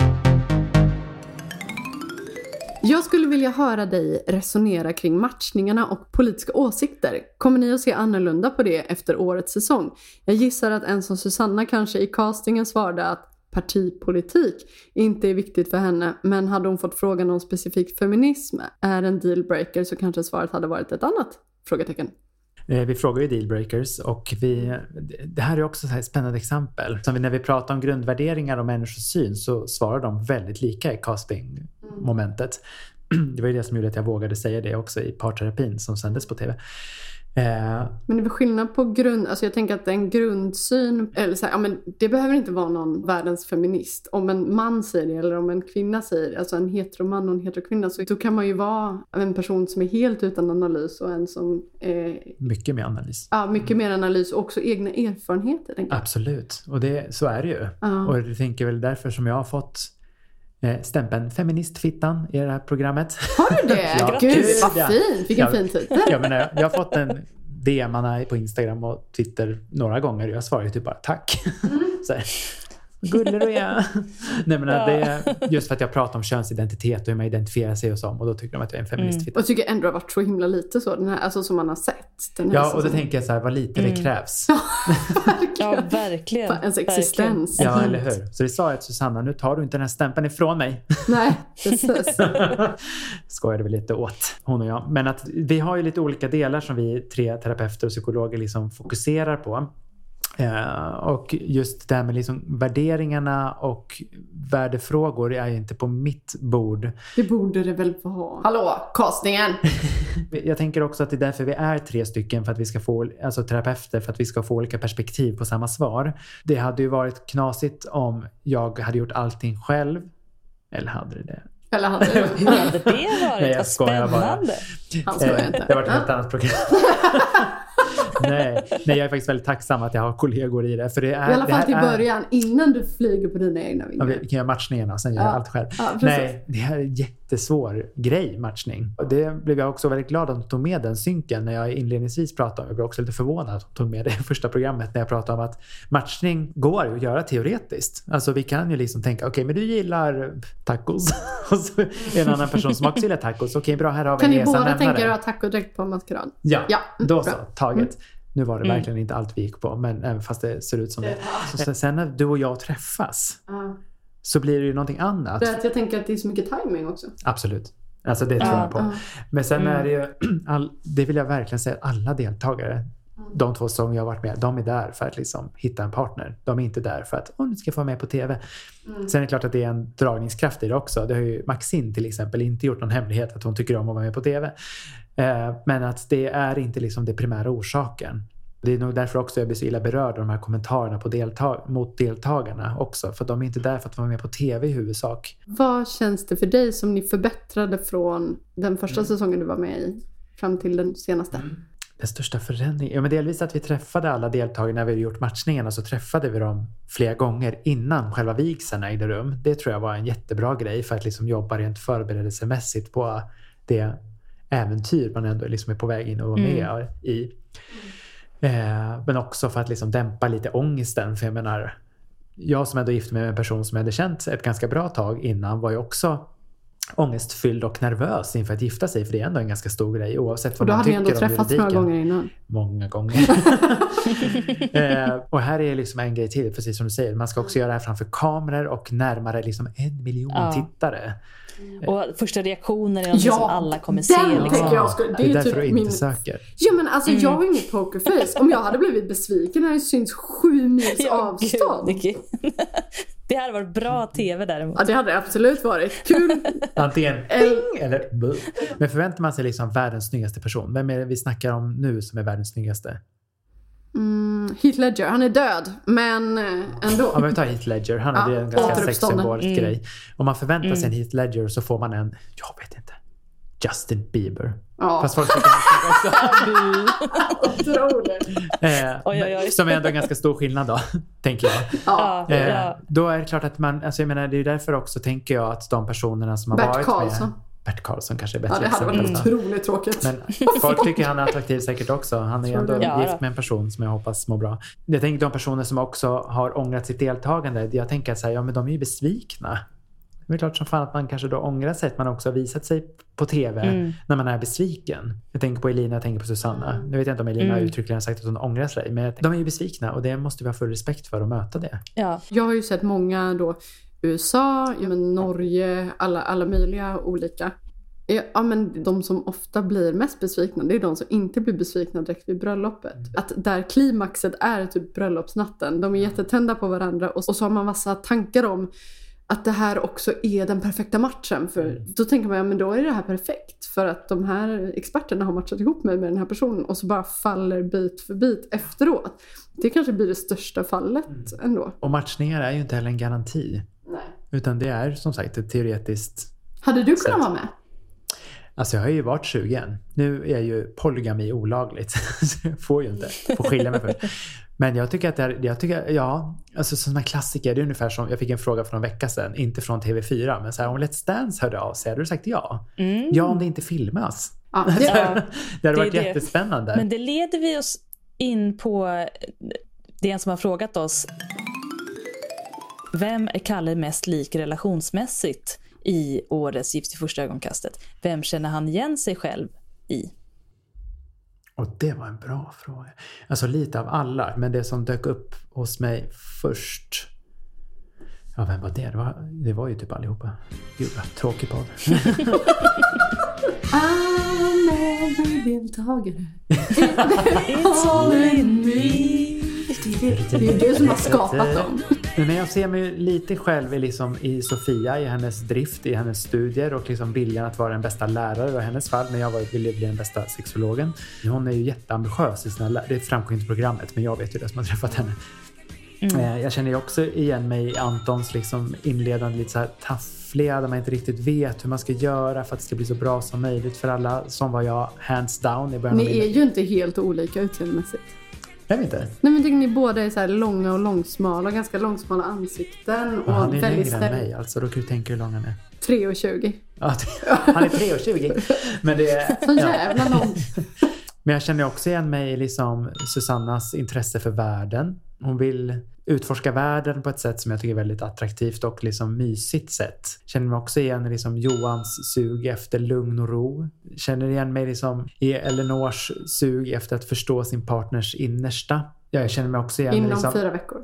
Speaker 1: Jag skulle vilja höra dig resonera kring matchningarna och politiska åsikter. Kommer ni att se annorlunda på det efter årets säsong? Jag gissar att en som Susanna kanske i castingen svarade att partipolitik inte är viktigt för henne, men hade hon fått frågan om specifik feminism är en dealbreaker så kanske svaret hade varit ett annat? Frågetecken.
Speaker 2: Eh, vi frågar ju dealbreakers och vi, det här är också ett spännande exempel. Som när vi pratar om grundvärderingar och människosyn så svarar de väldigt lika i castingmomentet. Det var ju det som gjorde att jag vågade säga det också i parterapin som sändes på TV. Eh,
Speaker 1: Men det är väl skillnad på grund, alltså jag tänker att en grundsyn, eller så här, ja men det behöver inte vara någon världens feminist. Om en man säger det eller om en kvinna säger det, alltså en heteroman och en heterokvinna, så då kan man ju vara en person som är helt utan analys och en som är
Speaker 2: mycket med analys.
Speaker 1: ja, mycket mer analys och också egna erfarenheter.
Speaker 2: Absolut, och det, så är det ju.
Speaker 1: Ja.
Speaker 2: Och jag tänker väl därför som jag har fått stämpeln feministfittan i det här programmet.
Speaker 1: Har du det?
Speaker 2: Ja,
Speaker 1: Gud vad fint, vilken
Speaker 2: Ja.
Speaker 1: fin titel.
Speaker 2: jag, menar, jag har fått en DMarna på Instagram och Twitter några gånger och jag svarar ju typ bara tack.
Speaker 1: Mm.
Speaker 2: Gullig du är. Nej, men det är just för att jag pratar om könsidentitet och hur man identifierar sig och så. Och då tycker de att jag är en feministfitta.
Speaker 1: Och jag tycker ändå det har varit så himla lite så, den här, alltså som man har sett. Den här
Speaker 2: Ja, och då tänker jag så här, vad lite det krävs.
Speaker 3: Ja, verkligen.
Speaker 1: För ens
Speaker 3: verkligen.
Speaker 1: existens.
Speaker 2: Ja, eller hur? Så det sa jag till Susanna, nu tar du inte den här stämpeln ifrån mig.
Speaker 1: Nej, precis.
Speaker 2: Skojade vi lite åt, hon och jag. Men att vi har ju lite olika delar som vi tre terapeuter och psykologer liksom fokuserar på. Eh, och just det här med liksom värderingarna och värdefrågor är ju inte på mitt bord.
Speaker 1: Det borde det väl vara. Hallå, castingen!
Speaker 2: Jag tänker också att det är därför vi är tre stycken, för att vi ska få, alltså terapeuter, för att vi ska få olika perspektiv på samma svar. Det hade ju varit knasigt om jag hade gjort allting själv. Eller hade det det?
Speaker 1: Eller hade det
Speaker 3: Hur hade det varit?
Speaker 2: Nej, jag
Speaker 3: Vad
Speaker 2: skojar bara.
Speaker 3: spännande.
Speaker 1: Han skojar inte.
Speaker 2: Det har varit ett helt annat program. nej, nej, jag är faktiskt väldigt tacksam att jag har kollegor i det. För det är,
Speaker 1: I alla fall till
Speaker 2: är-
Speaker 1: början, innan du flyger på dina egna
Speaker 2: Ja,
Speaker 1: vingar.
Speaker 2: vi kan göra matchningarna, sen gör
Speaker 1: Ja.
Speaker 2: jag allt själv.
Speaker 1: Ja.
Speaker 2: Nej, det här är jättesvår grej, matchning. Och det blev jag också väldigt glad att hon tog med den synken när jag inledningsvis pratade om. Jag blev också lite förvånad att hon tog med det i första programmet när jag pratade om att matchning går att göra teoretiskt. Alltså vi kan ju liksom tänka, okej men du gillar tacos. Och så är en annan person som också gillar tacos. Okej bra, här har vi
Speaker 1: Kan
Speaker 2: en
Speaker 1: ni
Speaker 2: gemensam
Speaker 1: båda tänka er att ha tacodräkt på maskerad?
Speaker 2: Ja,
Speaker 1: Ja, mm,
Speaker 2: då så. Taget. Nu var det
Speaker 3: Mm.
Speaker 2: verkligen inte allt vi gick på, men även fast det ser ut som det. Så sen när du och jag träffas
Speaker 1: Ja.
Speaker 2: Så blir det ju någonting annat.
Speaker 1: Det är att jag tänker att det är så mycket timing också.
Speaker 2: Absolut. Alltså det tror
Speaker 3: Ja,
Speaker 2: jag på. Men sen
Speaker 3: Mm.
Speaker 2: är det ju, all, det vill jag verkligen säga, att alla deltagare, de två som jag har varit med, de är där för att liksom hitta en partner. De är inte där för att, åh nu ska jag få vara med på TV.
Speaker 1: Mm.
Speaker 2: Sen är det klart att det är en dragningskraft i det också. Det har ju Maxine till exempel inte gjort någon hemlighet att hon tycker om att vara med på TV. Eh, men att det är inte liksom det primära orsaken. Det är nog därför också jag blir så illa berörd av de här kommentarerna på deltag- mot deltagarna också. För de är inte där för att vara med på TV i huvudsak.
Speaker 1: Vad känns det för dig som ni förbättrade från den första
Speaker 2: Mm.
Speaker 1: säsongen du var med i fram till den senaste?
Speaker 2: Den största förändringen? Ja, men delvis att vi träffade alla deltagare när vi hade gjort matchningarna så träffade vi dem flera gånger innan själva vigseln ägde rum. Det tror jag var en jättebra grej för att liksom jobba rent förberedelsemässigt på det äventyr man ändå liksom är på väg in och vara med i. Eh, men också för att liksom dämpa lite ångesten. För jag menar, jag som ändå gifte mig med en person som jag hade känt ett ganska bra tag innan var ju också ångestfylld och nervös inför att gifta sig. För det är ändå en ganska stor grej oavsett
Speaker 1: Och
Speaker 2: vad
Speaker 1: då
Speaker 2: man
Speaker 1: hade ni
Speaker 2: tycker
Speaker 1: ändå
Speaker 2: om
Speaker 1: träffats några
Speaker 2: juridiken.
Speaker 1: gånger innan.
Speaker 2: Många gånger. eh, och här är liksom en grej till, precis som du säger. Man ska också göra det här framför kameror och närmare liksom en miljon
Speaker 3: Ja.
Speaker 2: tittare.
Speaker 3: Och första reaktioner är något
Speaker 1: Ja,
Speaker 3: som alla kommer
Speaker 1: den
Speaker 3: se. Liksom.
Speaker 1: jag skulle-
Speaker 2: det är
Speaker 1: är
Speaker 2: därför
Speaker 1: typ
Speaker 2: du inte
Speaker 1: min-
Speaker 2: söker.
Speaker 1: Ja men alltså jag har ju inget pokerface. Om jag hade blivit besviken hade det synts sju mils
Speaker 3: Ja,
Speaker 1: avstånd.
Speaker 3: Det hade varit bra TV däremot.
Speaker 1: Ja det hade det absolut varit. Kul.
Speaker 2: Antingen ping eller buh. Men förväntar man sig liksom världens snyggaste person? Vem är det vi snackar om nu som är världens snyggaste?
Speaker 1: Mm, Heath Ledger, han är död. Men eh, ändå.
Speaker 2: Om vi tar Heath Ledger, han är
Speaker 1: Ja,
Speaker 2: en ganska sexsymbolisk
Speaker 3: Mm.
Speaker 2: grej. Om man förväntar sig en Heath Ledger så får man en, jag vet inte, Justin Bieber.
Speaker 1: Ja.
Speaker 2: Fast folk tycker snygg också.
Speaker 1: Otroligt.
Speaker 2: Eh. Som är ändå en ganska stor skillnad då, tänker jag.
Speaker 1: Ja.
Speaker 2: Eh,
Speaker 3: ja.
Speaker 2: Då är det klart att man, alltså jag menar det är därför också tänker jag att de personerna som har
Speaker 1: Bert
Speaker 2: varit
Speaker 1: Karlsson.
Speaker 2: med... Bert Karlsson kanske är bättre
Speaker 1: ja det hade varit otroligt tråkigt.
Speaker 2: Men folk tycker han är attraktiv säkert också. Han är ju ändå?
Speaker 3: Ja,
Speaker 2: gift med en person som jag hoppas mår bra. Jag tänker de personer som också har ångrat sitt deltagande. Jag tänker att så här, ja men de är ju besvikna. Det är klart som fan att man kanske då ångrar sig att man också har visat sig på TV
Speaker 3: Mm.
Speaker 2: när man är besviken. Jag tänker på Elina, jag tänker på Susanna. Nu vet jag inte om Elina
Speaker 3: Mm.
Speaker 2: uttryckligen sagt att hon ångrar sig. Men de är ju besvikna och det måste vi ha full respekt för att möta det.
Speaker 3: Ja.
Speaker 1: Jag har ju sett många då USA, ja, men Norge, alla, alla möjliga olika. Ja, men de som ofta blir mest besvikna det är de som inte blir besvikna direkt vid bröllopet. Att där klimaxet är typ bröllopsnatten. De är jättetända på varandra och, och så har man massa tankar om att det här också är den perfekta matchen. För då tänker man, ja men då är det här perfekt. För att de här experterna har matchat ihop mig med den här personen och så bara faller bit för bit efteråt. Det kanske blir det största fallet ändå.
Speaker 2: Och matchningar är ju inte heller en garanti.
Speaker 1: Nej.
Speaker 2: Utan det är som sagt ett teoretiskt
Speaker 1: Hade du kunnat vara med?
Speaker 2: Alltså jag har ju varit sugen. Nu är ju polygami olagligt. Så jag får ju inte. Får skilja mig först. Men jag tycker att det är, jag tycker, ja, alltså sådana klassiker. Det är ungefär som, jag fick en fråga för en vecka sedan, inte från TV4, men så här, om Let's Dance hörde av sig, hade du sagt ja?
Speaker 3: Mm.
Speaker 2: Ja, om det inte filmas.
Speaker 1: Ja, det,
Speaker 2: det hade
Speaker 3: Det
Speaker 2: varit
Speaker 3: det.
Speaker 2: jättespännande.
Speaker 3: Men det leder vi oss in på det är en som har frågat oss. Vem är Kalle mest lik relationsmässigt i årets Gift i första ögonkastet? Vem känner han igen sig själv i?
Speaker 2: Och det var en bra fråga. Alltså lite av alla, men det som dök upp hos mig först. Ja, vem var det? Det var, det var ju typ allihopa. Gud vad tråkig podd.
Speaker 1: Anmäldeltagare. It's all in me. Det är ju du som har skapat dem.
Speaker 2: Men jag ser mig lite själv i, liksom, i Sofia, i hennes drift, i hennes studier och liksom viljan att vara den bästa lärare i hennes fall. Men jag ville bli den bästa sexologen. Hon är ju jätteambitiös i sina Det framgår inte i programmet, men jag vet ju det som har träffat henne. Eh, Jag känner ju också igen mig i Antons liksom inledande lite så här taffliga där man inte riktigt vet hur man ska göra för att det ska bli så bra som möjligt för alla. Som var jag hands down i början av
Speaker 1: Ni är ju inte helt olika utseendemässigt.
Speaker 2: Vi inte?
Speaker 1: Nej men tycker ni båda är så långa och långsmala, ganska långsmala ansikten och
Speaker 2: Ja, han är
Speaker 1: väldigt
Speaker 2: längre än mig alltså. Då kan du tänka hur lång han är.
Speaker 1: 3,20.
Speaker 2: Ja, han är 3,20. Men det är...
Speaker 1: Så
Speaker 2: ja.
Speaker 1: jävla lång.
Speaker 2: Men jag känner också igen mig i liksom Susannas intresse för världen. Hon vill utforska världen på ett sätt som jag tycker är väldigt attraktivt och liksom mysigt sätt. Känner mig också igen liksom Johans sug efter lugn och ro. Känner igen mig liksom i Elinors sug efter att förstå sin partners innersta. Ja, jag känner mig också igen
Speaker 1: Inom
Speaker 2: liksom...
Speaker 1: fyra veckor.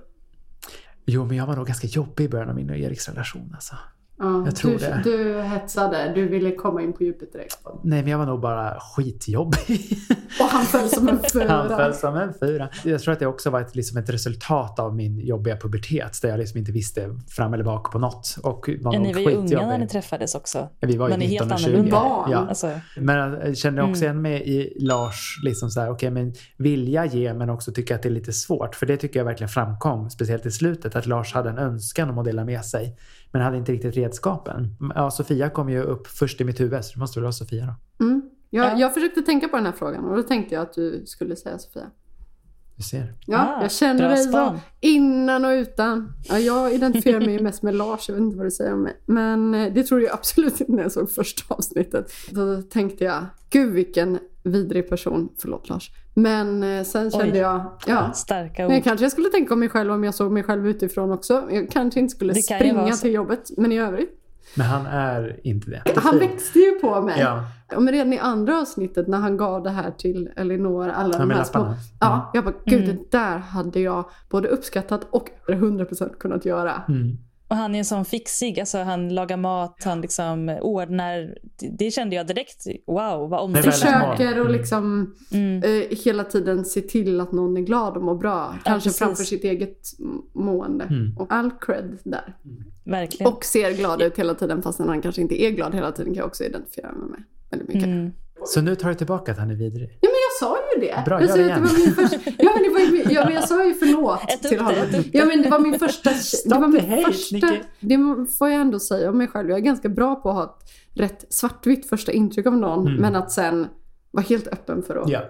Speaker 2: Jo, men jag var nog ganska jobbig i början av min och Eriks relation alltså.
Speaker 1: Ja,
Speaker 2: Jag tror
Speaker 1: du,
Speaker 2: det.
Speaker 1: du hetsade, du ville komma in på djupet direkt.
Speaker 2: Nej, men jag var nog bara skitjobbig.
Speaker 1: Och han föll som en
Speaker 2: Han
Speaker 1: fyra.
Speaker 2: föll som en fyra. Jag tror att det också var ett, liksom ett resultat av min jobbiga pubertet där jag liksom inte visste fram eller bak på något. Och var
Speaker 3: Ja,
Speaker 2: nog
Speaker 3: ni var ju unga när ni träffades också.
Speaker 2: Vi var ju
Speaker 3: Men ni är helt
Speaker 2: 19 och 20.
Speaker 3: annorlunda.
Speaker 1: Barn.
Speaker 2: Ja.
Speaker 3: Alltså,
Speaker 2: Men jag kände också
Speaker 3: Mm.
Speaker 2: igen mig i Lars, liksom så här, okej men vilja ge men också tycka att det är lite svårt. För det tycker jag verkligen framkom, speciellt i slutet, att Lars hade en önskan om att dela med sig. Men hade inte riktigt redskapen. Ja, Sofia kom ju upp först i mitt huvud, så det måste väl vara Sofia då.
Speaker 1: Mm. Jag,
Speaker 3: Ja.
Speaker 1: jag försökte tänka på den här frågan och då tänkte jag att du skulle säga Sofia.
Speaker 2: Du ser.
Speaker 1: Ja,
Speaker 3: Ah,
Speaker 1: jag känner dig så innan och utan. Ja, jag identifierar mig mest med Lars, jag vet inte vad du säger om mig. Men eh, det trodde jag absolut inte när jag såg första avsnittet. Då tänkte jag, gud vilken vidrig person. Förlåt Lars. Men eh, sen kände
Speaker 3: Oj.
Speaker 1: jag, ja.
Speaker 3: starka
Speaker 1: Men
Speaker 3: ord.
Speaker 1: kanske jag skulle tänka om mig själv om jag såg mig själv utifrån också. Jag kanske inte skulle
Speaker 3: kan
Speaker 1: springa till jobbet, men i övrigt.
Speaker 2: Men han är inte det.
Speaker 1: Han växte ju på mig.
Speaker 2: Ja,
Speaker 1: Ja, men redan i andra avsnittet när han gav det här till Elinor, alla
Speaker 2: Ja,
Speaker 1: de här små.
Speaker 2: lapparna.
Speaker 1: Ja, jag bara, gud
Speaker 3: Mm.
Speaker 1: det där hade jag både uppskattat och 100% kunnat göra.
Speaker 2: mm.
Speaker 3: Och han är en sån fixig, alltså han lagar mat, han liksom ordnar. Det, det kände jag direkt, wow vad
Speaker 2: Det är
Speaker 3: omsorgsfullt.
Speaker 2: väldigt smart.
Speaker 1: Försöker och liksom
Speaker 3: Mm.
Speaker 1: eh, hela tiden se till att någon är glad och mår bra. Kanske
Speaker 3: precis.
Speaker 1: framför sitt eget mående.
Speaker 2: Mm.
Speaker 1: Och all cred där.
Speaker 3: Verkligen.
Speaker 1: Och ser glad ut hela tiden fastän han kanske inte är glad hela tiden kan jag också identifiera mig med. Väldigt mycket.
Speaker 3: Mm.
Speaker 2: Så nu tar du tillbaka att han är vidrig?
Speaker 1: Ja sa ju det.
Speaker 2: Bra,
Speaker 1: jag,
Speaker 2: gör
Speaker 1: sa
Speaker 2: det
Speaker 1: att det var min första, ja, men det var ju, ja men jag sa ju förlåt till
Speaker 3: det,
Speaker 1: honom. Ja men det var min första... det var min första det får jag ändå säga om mig själv. Jag är ganska bra på att ha ett rätt svartvitt första intryck av någon.
Speaker 2: Mm.
Speaker 1: Men att sen vara helt öppen för att
Speaker 2: Ja.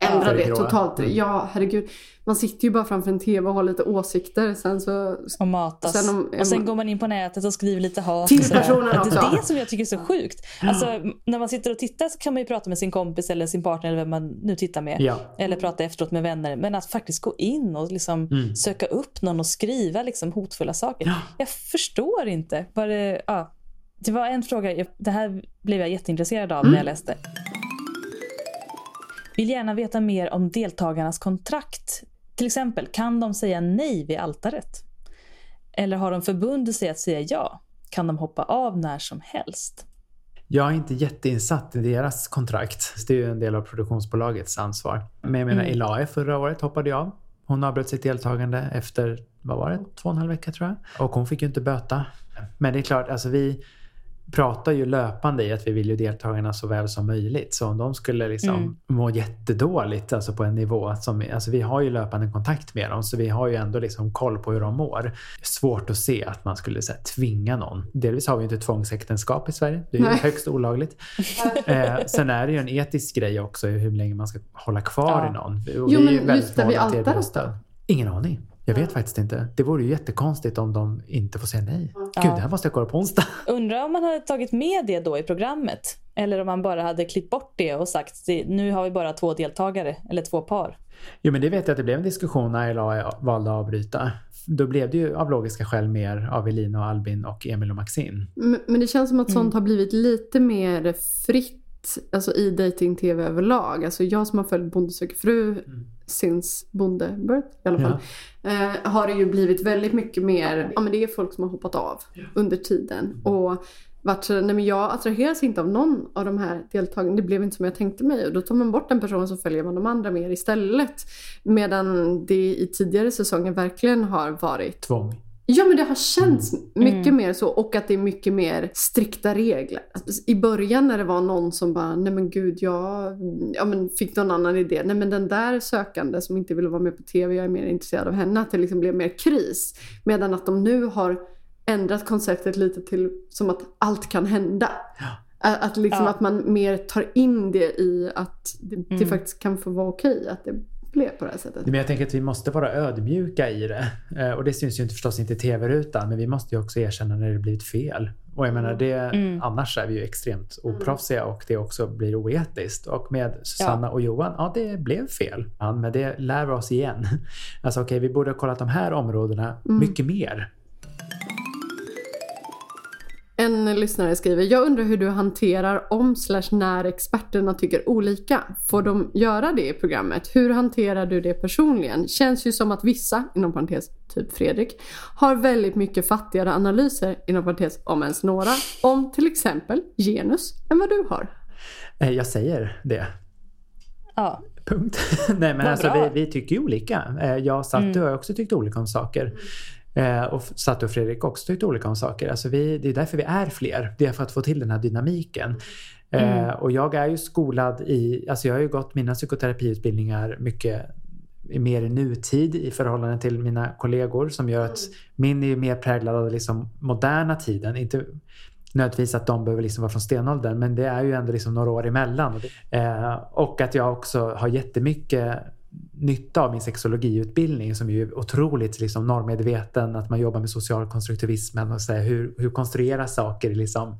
Speaker 1: Ändra
Speaker 2: det
Speaker 1: det totalt.
Speaker 2: Mm.
Speaker 1: Ja, herregud. Man sitter ju bara framför en TV och har lite åsikter. Sen så...
Speaker 3: Och matas.
Speaker 1: Sen om-
Speaker 3: och sen går man in på nätet och skriver lite hat.
Speaker 1: Till personen
Speaker 3: Det
Speaker 1: också.
Speaker 3: är det som jag tycker är så sjukt. Alltså, när man sitter och tittar så kan man ju prata med sin kompis eller sin partner eller vem man nu tittar med.
Speaker 2: Ja.
Speaker 3: Eller prata efteråt med vänner. Men att faktiskt gå in och liksom
Speaker 2: Mm.
Speaker 3: söka upp någon och skriva liksom hotfulla saker.
Speaker 2: Ja.
Speaker 3: Jag förstår inte. Vad det, ja. det var en fråga, det här blev jag jätteintresserad av
Speaker 2: Mm.
Speaker 3: när jag läste. Vill gärna veta mer om deltagarnas kontrakt. Till exempel, kan de säga nej vid altaret? Eller har de förbundit sig att säga ja? Kan de hoppa av när som helst?
Speaker 2: Jag är inte jätteinsatt i deras kontrakt. Det är ju en del av produktionsbolagets ansvar. Men jag menar,
Speaker 3: Mm.
Speaker 2: Elae förra året hoppade jag av. Hon avbröt sitt deltagande efter, vad var det, två och en halv vecka tror jag. Och hon fick ju inte böta. Men det är klart, alltså vi pratar ju löpande i att vi vill ju deltagarna så väl som möjligt. Så om de skulle liksom
Speaker 3: Mm.
Speaker 2: må jättedåligt, alltså på en nivå som, alltså vi har ju löpande kontakt med dem, så vi har ju ändå liksom koll på hur de mår. Svårt att se att man skulle så här, tvinga någon. Delvis har vi ju inte tvångsäktenskap i Sverige. Det är ju
Speaker 1: Nej.
Speaker 2: högst olagligt. eh, sen är det ju en etisk grej också hur länge man ska hålla kvar
Speaker 3: Ja.
Speaker 2: i någon. Och
Speaker 1: Jo,
Speaker 2: vi är
Speaker 1: men
Speaker 2: ju väldigt
Speaker 1: lyfter vi
Speaker 2: stöd.
Speaker 1: då?
Speaker 2: Ingen aning. Jag vet faktiskt inte. Det vore ju jättekonstigt om de inte får säga nej.
Speaker 3: Ja.
Speaker 2: Gud, det här måste jag kolla på onsdag.
Speaker 3: Undrar om man hade tagit med det då i programmet? Eller om man bara hade klippt bort det och sagt "Det- nu har vi bara två deltagare eller två par.
Speaker 2: Jo, men det vet jag att det blev en diskussion när LA valde att avbryta. Då blev det ju av logiska skäl mer av Elina och Albin och Emil och Maxine.
Speaker 1: Men men det känns som att
Speaker 3: Mm.
Speaker 1: sånt har blivit lite mer fritt alltså i dating-tv överlag. Alltså jag som har följt Bonde söker fru since Bonde birth i alla fall. Eh, har det ju blivit väldigt mycket mer, ja men det är folk som har hoppat av under tiden. Och varit så, nej men jag attraheras inte av någon av de här deltagarna. Det blev inte som jag tänkte mig. Och då tar man bort den personen så följer man de andra mer istället. Medan det i tidigare säsonger verkligen har varit
Speaker 2: Tvång.
Speaker 1: Ja men det har känts mycket
Speaker 3: Mm.
Speaker 1: mer så och att det är mycket mer strikta regler. I början när det var någon som bara, nej men gud jag ja, men fick någon annan idé. Nej men den där sökande som inte ville vara med på TV, jag är mer intresserad av henne. Att det liksom blev mer kris. Medan att de nu har ändrat konceptet lite till som att allt kan hända. Att, att, liksom
Speaker 3: Ja.
Speaker 1: att man mer tar in det i att det, det
Speaker 3: Mm.
Speaker 1: faktiskt kan få vara okej att det blev på det här sättet.
Speaker 2: Men jag tänker att vi måste vara ödmjuka i det. Eh, Och det syns ju inte förstås inte i tv-rutan, men vi måste ju också erkänna när det blivit fel. Och jag menar, det,
Speaker 3: Mm.
Speaker 2: annars är vi ju extremt oproffsiga och det också blir oetiskt. Och med Susanna och Johan, ja det blev fel. Ja, men det lär vi oss igen. Alltså okej, vi borde ha kollat de här områdena mycket mer.
Speaker 1: En lyssnare skriver, jag undrar hur du hanterar om slash när experterna tycker olika. Får de göra det i programmet? Hur hanterar du det personligen? Känns ju som att vissa, inom parentes typ Fredrik, har väldigt mycket fattigare analyser, inom parentes om ens några, om till exempel genus än vad du har.
Speaker 2: Eh, Jag säger det.
Speaker 3: Ja.
Speaker 2: Punkt. Nej men
Speaker 3: Vad
Speaker 2: alltså vi, vi tycker ju olika. Eh, Jag och Satte
Speaker 3: Mm.
Speaker 2: har också tyckt olika om saker. Eh, Och Satte och Fredrik också tyckt olika om saker. Alltså vi, det är därför vi är fler. Det är för att få till den här dynamiken. Eh,
Speaker 3: Mm.
Speaker 2: Och jag är ju skolad i, alltså jag har ju gått mina psykoterapiutbildningar mycket mer i nutid i förhållande till mina kollegor som gör att min är mer präglad av liksom moderna tiden. Inte nödvändigtvis att de behöver liksom vara från stenåldern men det är ju ändå liksom några år emellan. Eh, och att jag också har jättemycket nytta av min sexologiutbildning som ju är otroligt liksom normedveten, att man jobbar med socialkonstruktivismen och så här, hur, hur konstrueras saker liksom,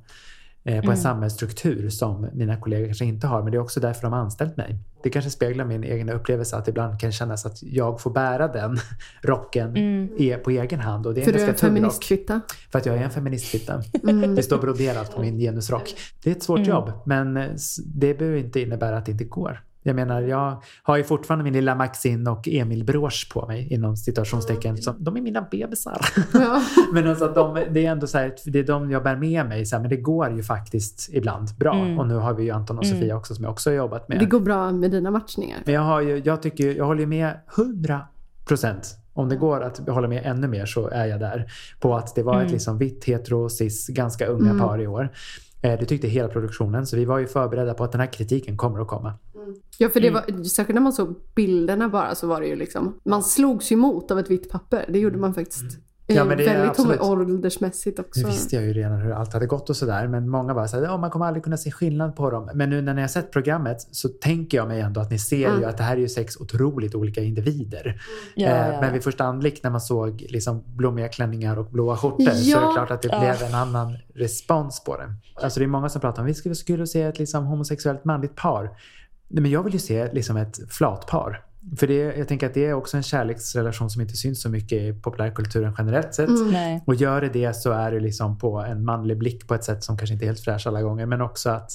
Speaker 2: eh, på en samhällsstruktur som mina kollegor kanske inte har. Men det är också därför de har anställt mig. Det kanske speglar min egen upplevelse att ibland kan kännas att jag får bära den rocken e- på egen hand. Och det är
Speaker 1: För du är en feministkvitta.
Speaker 2: För att jag är en feministfitta.
Speaker 1: Mm.
Speaker 2: Det står broderat på min genusrock. Det är ett svårt jobb, men eh, det behöver inte innebära att det inte går. Jag menar, jag har ju fortfarande min lilla Maxine och Emil Brosch på mig inom citationstecken. Så de är mina bebisar.
Speaker 1: Ja.
Speaker 2: men alltså de, det är ändå så här, det är de jag bär med mig. Så här, men det går ju faktiskt ibland bra.
Speaker 3: Mm.
Speaker 2: Och nu har vi ju Anton och Sofia också som jag också har jobbat med.
Speaker 1: Det går bra med dina matchningar.
Speaker 2: Men jag, har ju, jag, tycker, jag håller ju med 100 procent. Om det går att hålla med ännu mer så är jag där. På att det var ett
Speaker 3: Mm.
Speaker 2: liksom vitt, hetero, cis, ganska unga
Speaker 1: Mm.
Speaker 2: par i år. Eh, Det tyckte hela produktionen. Så vi var ju förberedda på att den här kritiken kommer att komma.
Speaker 1: Ja för det
Speaker 3: Mm.
Speaker 1: var, särskilt när man såg bilderna bara så var det ju liksom, man slogs ju emot av ett vitt papper. Det gjorde man faktiskt.
Speaker 2: Mm. Ja,
Speaker 1: Eh,
Speaker 2: men det är
Speaker 1: väldigt
Speaker 2: absolut.
Speaker 1: åldersmässigt också.
Speaker 2: Nu visste jag ju redan hur allt hade gått och sådär. Men många var såhär, ja man kommer aldrig kunna se skillnad på dem. Men nu när ni har sett programmet så tänker jag mig ändå att ni ser
Speaker 1: Mm.
Speaker 2: ju att det här är ju sex otroligt olika individer.
Speaker 3: Ja,
Speaker 2: Eh,
Speaker 3: ja.
Speaker 2: Men vid första anblick när man såg liksom blommiga klänningar och blåa skjortor så är det
Speaker 1: Ja.
Speaker 2: klart att det
Speaker 3: Ja.
Speaker 2: blev en annan respons på det. Alltså det är många som pratar om vi skulle, skulle se ett liksom homosexuellt manligt par. Nej, men jag vill ju se liksom ett flatpar. För det, jag tänker att det är också en kärleksrelation som inte syns så mycket i populärkulturen generellt sett.
Speaker 1: Mm.
Speaker 3: Nej.
Speaker 2: Och gör det det så är det liksom på en manlig blick på ett sätt som kanske inte är helt fräsch alla gånger. Men också att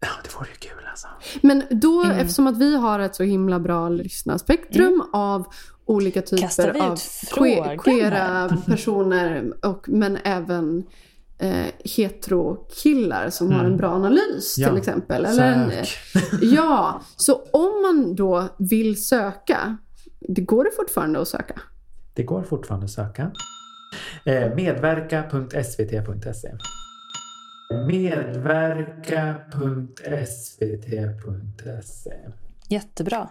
Speaker 2: ja, det vore ju kul alltså.
Speaker 1: Men då,
Speaker 3: Mm.
Speaker 1: eftersom att vi har ett så himla bra lyssnarspektrum av olika typer av que- queera personer och, men även eh, hetero-killar som har en bra analys
Speaker 2: Ja,
Speaker 1: till exempel. Eller en,
Speaker 2: Sök.
Speaker 1: ja, så om man då vill söka, det går det fortfarande att söka?
Speaker 2: Det går fortfarande att söka. Eh, medverka.svt.se Medverka.svt.se
Speaker 3: Jättebra.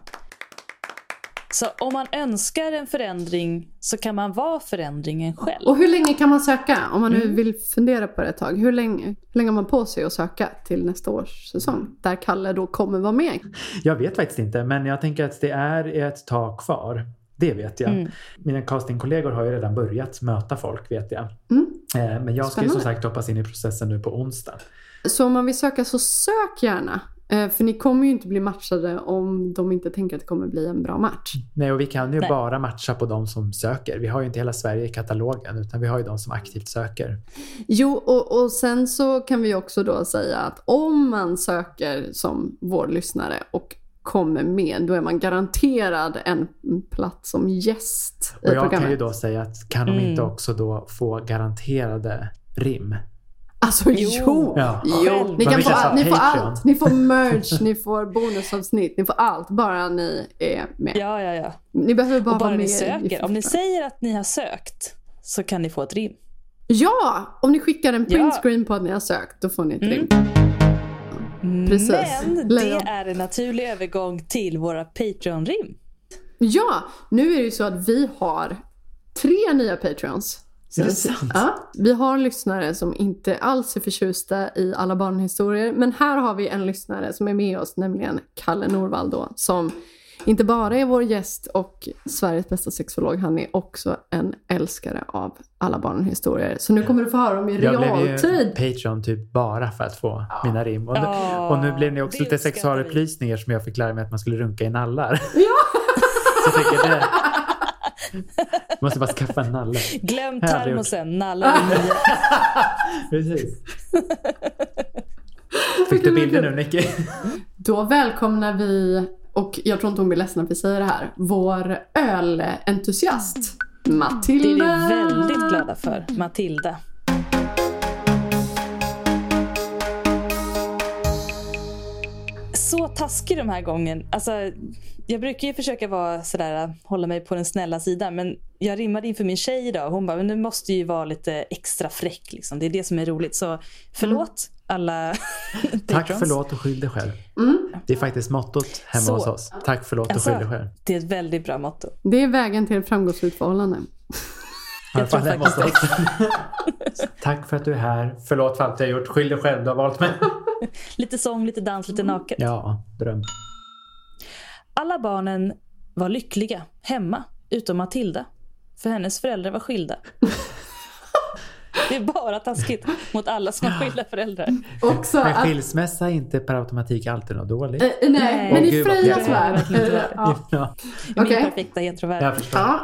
Speaker 3: Så om man önskar en förändring så kan man vara förändringen själv.
Speaker 1: Och hur länge kan man söka? Om man nu
Speaker 3: Mm.
Speaker 1: vill fundera på det ett tag. Hur länge, hur länge har man på sig att söka till nästa års säsong? Där Kalle då kommer vara med.
Speaker 2: Jag vet faktiskt inte, men jag tänker att det är ett tag kvar. Det vet jag.
Speaker 3: Mm.
Speaker 2: Mina castingkollegor har ju redan börjat möta folk vet jag.
Speaker 1: Mm.
Speaker 2: Eh, Men jag ska ju som sagt hoppas in i processen nu på onsdag.
Speaker 1: Så om man vill söka så sök gärna. Eh, För ni kommer ju inte bli matchade om de inte tänker att det kommer bli en bra match.
Speaker 2: Nej, och vi kan ju
Speaker 3: Nej.
Speaker 2: bara matcha på de som söker. Vi har ju inte hela Sverige i katalogen utan vi har ju de som aktivt söker.
Speaker 1: Jo, och, och sen så kan vi också då säga att om man söker som vår lyssnare och kommer med, då är man garanterad en plats som gäst i
Speaker 2: Och jag kan
Speaker 1: programmet.
Speaker 2: ju då säga att kan de
Speaker 3: Mm.
Speaker 2: inte också då få garanterade rim?
Speaker 1: Alltså jo!
Speaker 3: Jo.
Speaker 2: Ja.
Speaker 1: jo. Ni, kan få, ni får allt. Ni får merch, ni får bonusavsnitt, ni får allt. Bara ni är med.
Speaker 3: Ja, ja, ja.
Speaker 1: Ni behöver bara
Speaker 3: Och bara
Speaker 1: vara
Speaker 3: ni
Speaker 1: med.
Speaker 3: söker. Om ni säger att ni har sökt så kan ni få ett rim.
Speaker 1: Ja! Om ni skickar en
Speaker 3: Ja.
Speaker 1: printscreen på att ni har sökt, då får ni ett
Speaker 3: Mm.
Speaker 1: rim. Precis.
Speaker 3: Men det är en naturlig övergång till våra Patreon-rim.
Speaker 1: Ja, nu är det ju så att vi har tre nya Patreons.
Speaker 2: Är det sant?
Speaker 1: Ja, vi har lyssnare som inte alls är förtjusta i alla barnhistorier. Men här har vi en lyssnare som är med oss, nämligen Kalle Norvald då, som inte bara är vår gäst och Sveriges bästa sexolog, han är också en älskare av alla barnhistorier. Så nu kommer du få höra dem i
Speaker 2: Jag blev ju
Speaker 1: realtid.
Speaker 2: Patreon typ bara för att få mina rim. Och nu,
Speaker 3: Ja,
Speaker 2: och nu blev det också
Speaker 3: det
Speaker 2: lite sexualupplysningar som jag fick lära mig att man skulle runka i nallar.
Speaker 1: Ja!
Speaker 2: Så jag tycker det... Måste bara skaffa en nalle.
Speaker 3: Glöm termosen, nio.
Speaker 2: Precis. Fick du bilder nu Nicky?
Speaker 1: Då välkomnar vi, och jag tror inte hon blir ledsen att vi säger det här, vår ölentusiast
Speaker 3: Det är
Speaker 1: Matilda.
Speaker 3: vi väldigt glada för, Matilda. Så taskig de här gången. Alltså, jag brukar ju försöka vara sådär, hålla mig på den snälla sidan. Men jag rimmade inför min tjej idag. Hon bara, men du måste ju vara lite extra fräck. Liksom. Det är det som är roligt. Så förlåt alla
Speaker 2: Tack, förlåt och skyll dig själv.
Speaker 1: Mm.
Speaker 2: Det är faktiskt mottot hemma
Speaker 3: Så.
Speaker 2: hos oss. Tack, förlåt och
Speaker 3: Alltså,
Speaker 2: skyll dig själv.
Speaker 3: Det är ett väldigt bra motto.
Speaker 1: Det är vägen till ett framgångsrikt förhållande.
Speaker 3: Jag tror.
Speaker 2: Tack för att du är här. Förlåt för allt jag har gjort. Skyll dig själv, du har valt mig.
Speaker 3: Lite sång, lite dans, lite naket.
Speaker 2: Ja, dröm.
Speaker 3: Alla barnen var lyckliga hemma, utom Matilda. För hennes föräldrar var skilda. Det är bara taskigt mot alla som har skilda föräldrar.
Speaker 1: Också
Speaker 2: Men skilsmässa är inte per automatik alltid något dåligt.
Speaker 1: eh, nej,
Speaker 3: Nej.
Speaker 1: men i Frejas värld. Ja.
Speaker 2: Ja,
Speaker 3: Min perfekta
Speaker 2: förstår.
Speaker 1: Ja.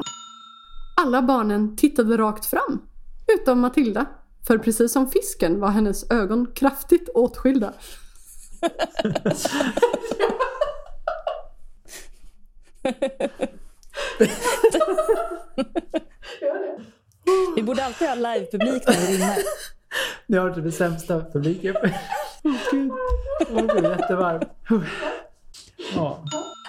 Speaker 1: Alla barnen tittade rakt fram, utom Matilda. För precis som fisken var hennes ögon kraftigt åtskilda.
Speaker 3: Vi borde alltid ha livepublik när vi rimmar.
Speaker 2: Ni har typ det sämsta publiken. Åh gud. Jag blir jättevarm. Ja.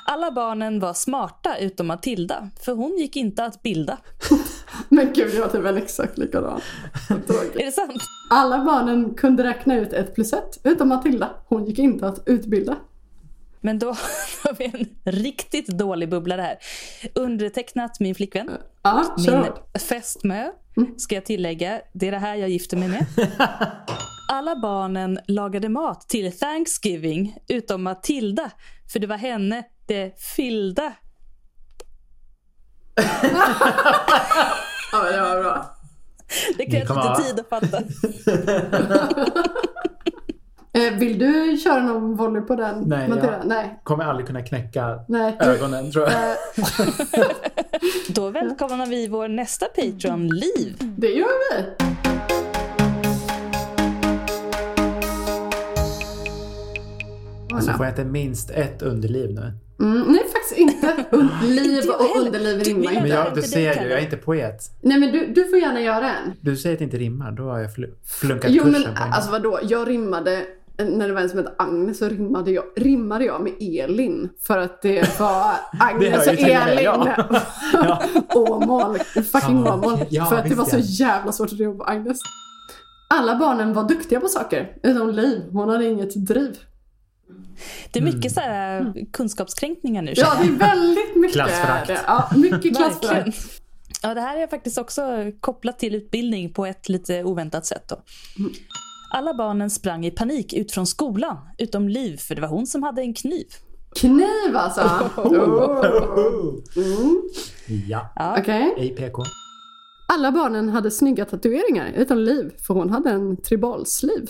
Speaker 3: Alla barnen var smarta utom Matilda, för hon gick inte att bilda.
Speaker 1: Men gud, jag var typ väl exakt likadan.
Speaker 3: Är det sant?
Speaker 1: Alla barnen kunde räkna ut ett plus ett, utom Matilda. Hon gick inte att utbilda.
Speaker 3: Men då har vi en riktigt dålig bubblare här. Undertecknat min flickvän.
Speaker 1: Ja,
Speaker 3: Min fästmö, ska jag tillägga. Det är det här jag gifter mig med. Alla barnen lagade mat till Thanksgiving, utom Matilda. För det var henne det fyllda.
Speaker 1: Ja, men det var bra.
Speaker 3: Det krävs lite tid att fatta.
Speaker 1: Eh, vill du köra någon volley på den?
Speaker 2: Nej,
Speaker 1: Matilda?
Speaker 2: jag-
Speaker 1: Nej.
Speaker 2: Kommer aldrig kunna knäcka
Speaker 1: Nej.
Speaker 2: ögonen tror jag.
Speaker 1: Eh,
Speaker 3: Då välkomnar vi vår nästa Patreon, Liv.
Speaker 1: det gör vi.
Speaker 2: Alltså får jag inte minst ett underliv nu?
Speaker 1: Mm, nej, faktiskt inte. Liv och underliv
Speaker 3: Du
Speaker 1: rimmar
Speaker 2: Men
Speaker 1: inte.
Speaker 2: jag, du
Speaker 3: det
Speaker 2: ser ju, jag är inte poet.
Speaker 1: Nej, men du, du får gärna göra en.
Speaker 2: Du säger att det inte rimmar, då har jag fl- flunkat
Speaker 1: Jo, men
Speaker 2: kursen på en
Speaker 1: alltså vadå? Jag rimmade, när det var en som hette Agnes så rimmade jag, rimmade jag med Elin. För att det var Agnes
Speaker 2: hör
Speaker 1: och Elin.
Speaker 2: ja. Ja.
Speaker 1: Åmål. Fucking
Speaker 2: Ja,
Speaker 1: Åmål.
Speaker 2: ja,
Speaker 1: för att det var så jävla svårt att rimma på Agnes. Alla barnen var duktiga på saker, utom Liv. Hon hade inget driv.
Speaker 3: Det är mycket så här kunskapskränkningar nu.
Speaker 1: Ja, det är väldigt mycket.
Speaker 2: Klassförakt.
Speaker 1: Ja, mycket klassförakt.
Speaker 3: Ja, det här är faktiskt också kopplat till utbildning på ett lite oväntat sätt. Då. Alla barnen sprang i panik ut från skolan, utom Liv, för det var hon som hade en kniv.
Speaker 1: Kniv alltså! Oh. Mm.
Speaker 2: Ja.
Speaker 3: Ja.
Speaker 1: Okej.
Speaker 2: APK.
Speaker 1: Alla barnen hade snygga tatueringar utom Liv, för hon hade en tribalsliv.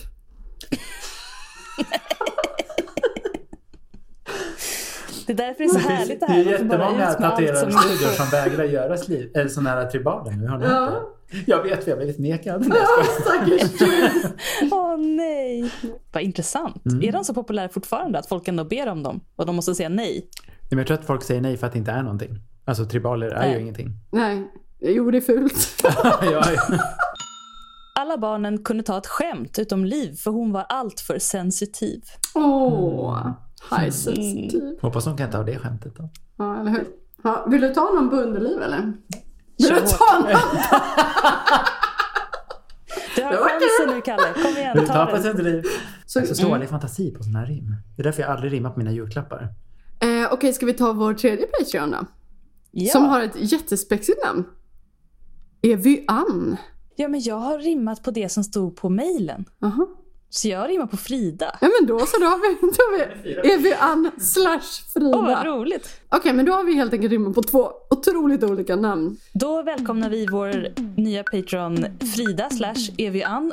Speaker 3: Det är därför det är så härligt det
Speaker 2: det
Speaker 3: här.
Speaker 2: är
Speaker 3: får bara
Speaker 2: jättemånga tatuerade
Speaker 3: som
Speaker 2: studior som vägrar göra sliv, eller sådana här tribaler nu. Har
Speaker 1: Ja.
Speaker 2: det? Jag vet, för jag har blivit nekad. Skojar.
Speaker 1: Stackars du.
Speaker 3: Åh nej. Vad intressant.
Speaker 2: Mm.
Speaker 3: Är de så populära fortfarande att folk ändå ber om dem och de måste säga nej?
Speaker 2: Nej, men jag tror att folk säger nej för att det inte är någonting. Alltså tribaler är ju
Speaker 3: Nej.
Speaker 2: ingenting.
Speaker 1: Nej, jo det är fult.
Speaker 2: ja, ja.
Speaker 3: Alla barnen kunde ta ett skämt utom Liv för hon var alltför sensitiv.
Speaker 1: Åh, high sensitive.
Speaker 2: Hoppas de kan ta det skämtet då.
Speaker 1: Ja, eller hur? Ja, vill du ta någon på underliv eller? Vill
Speaker 3: Kör
Speaker 1: du ta någon?
Speaker 3: Du har chansen nu Kalle. Kom igen,
Speaker 2: ta
Speaker 3: ta den.
Speaker 2: ett liv?
Speaker 1: Så,
Speaker 2: Jag har så dålig fantasi på sådana här rim. Det är därför jag aldrig rimmar på mina julklappar.
Speaker 1: eh, Okej, ska vi ta vår tredje Patreon då?
Speaker 3: Ja.
Speaker 1: Som har ett jättespexigt namn. Evy Ann.
Speaker 3: ja, men jag har rimmat på det som stod på mejlen.
Speaker 1: Jaha.
Speaker 3: Så jag rimmar på Frida.
Speaker 1: Ja men då så, då har vi, då har vi Evy Ann slash Frida.
Speaker 3: Åh, vad roligt.
Speaker 1: Okej, men då har vi helt enkelt rimmat på två otroligt olika namn.
Speaker 3: Då välkomnar vi vår nya Patreon Frida slash Evian.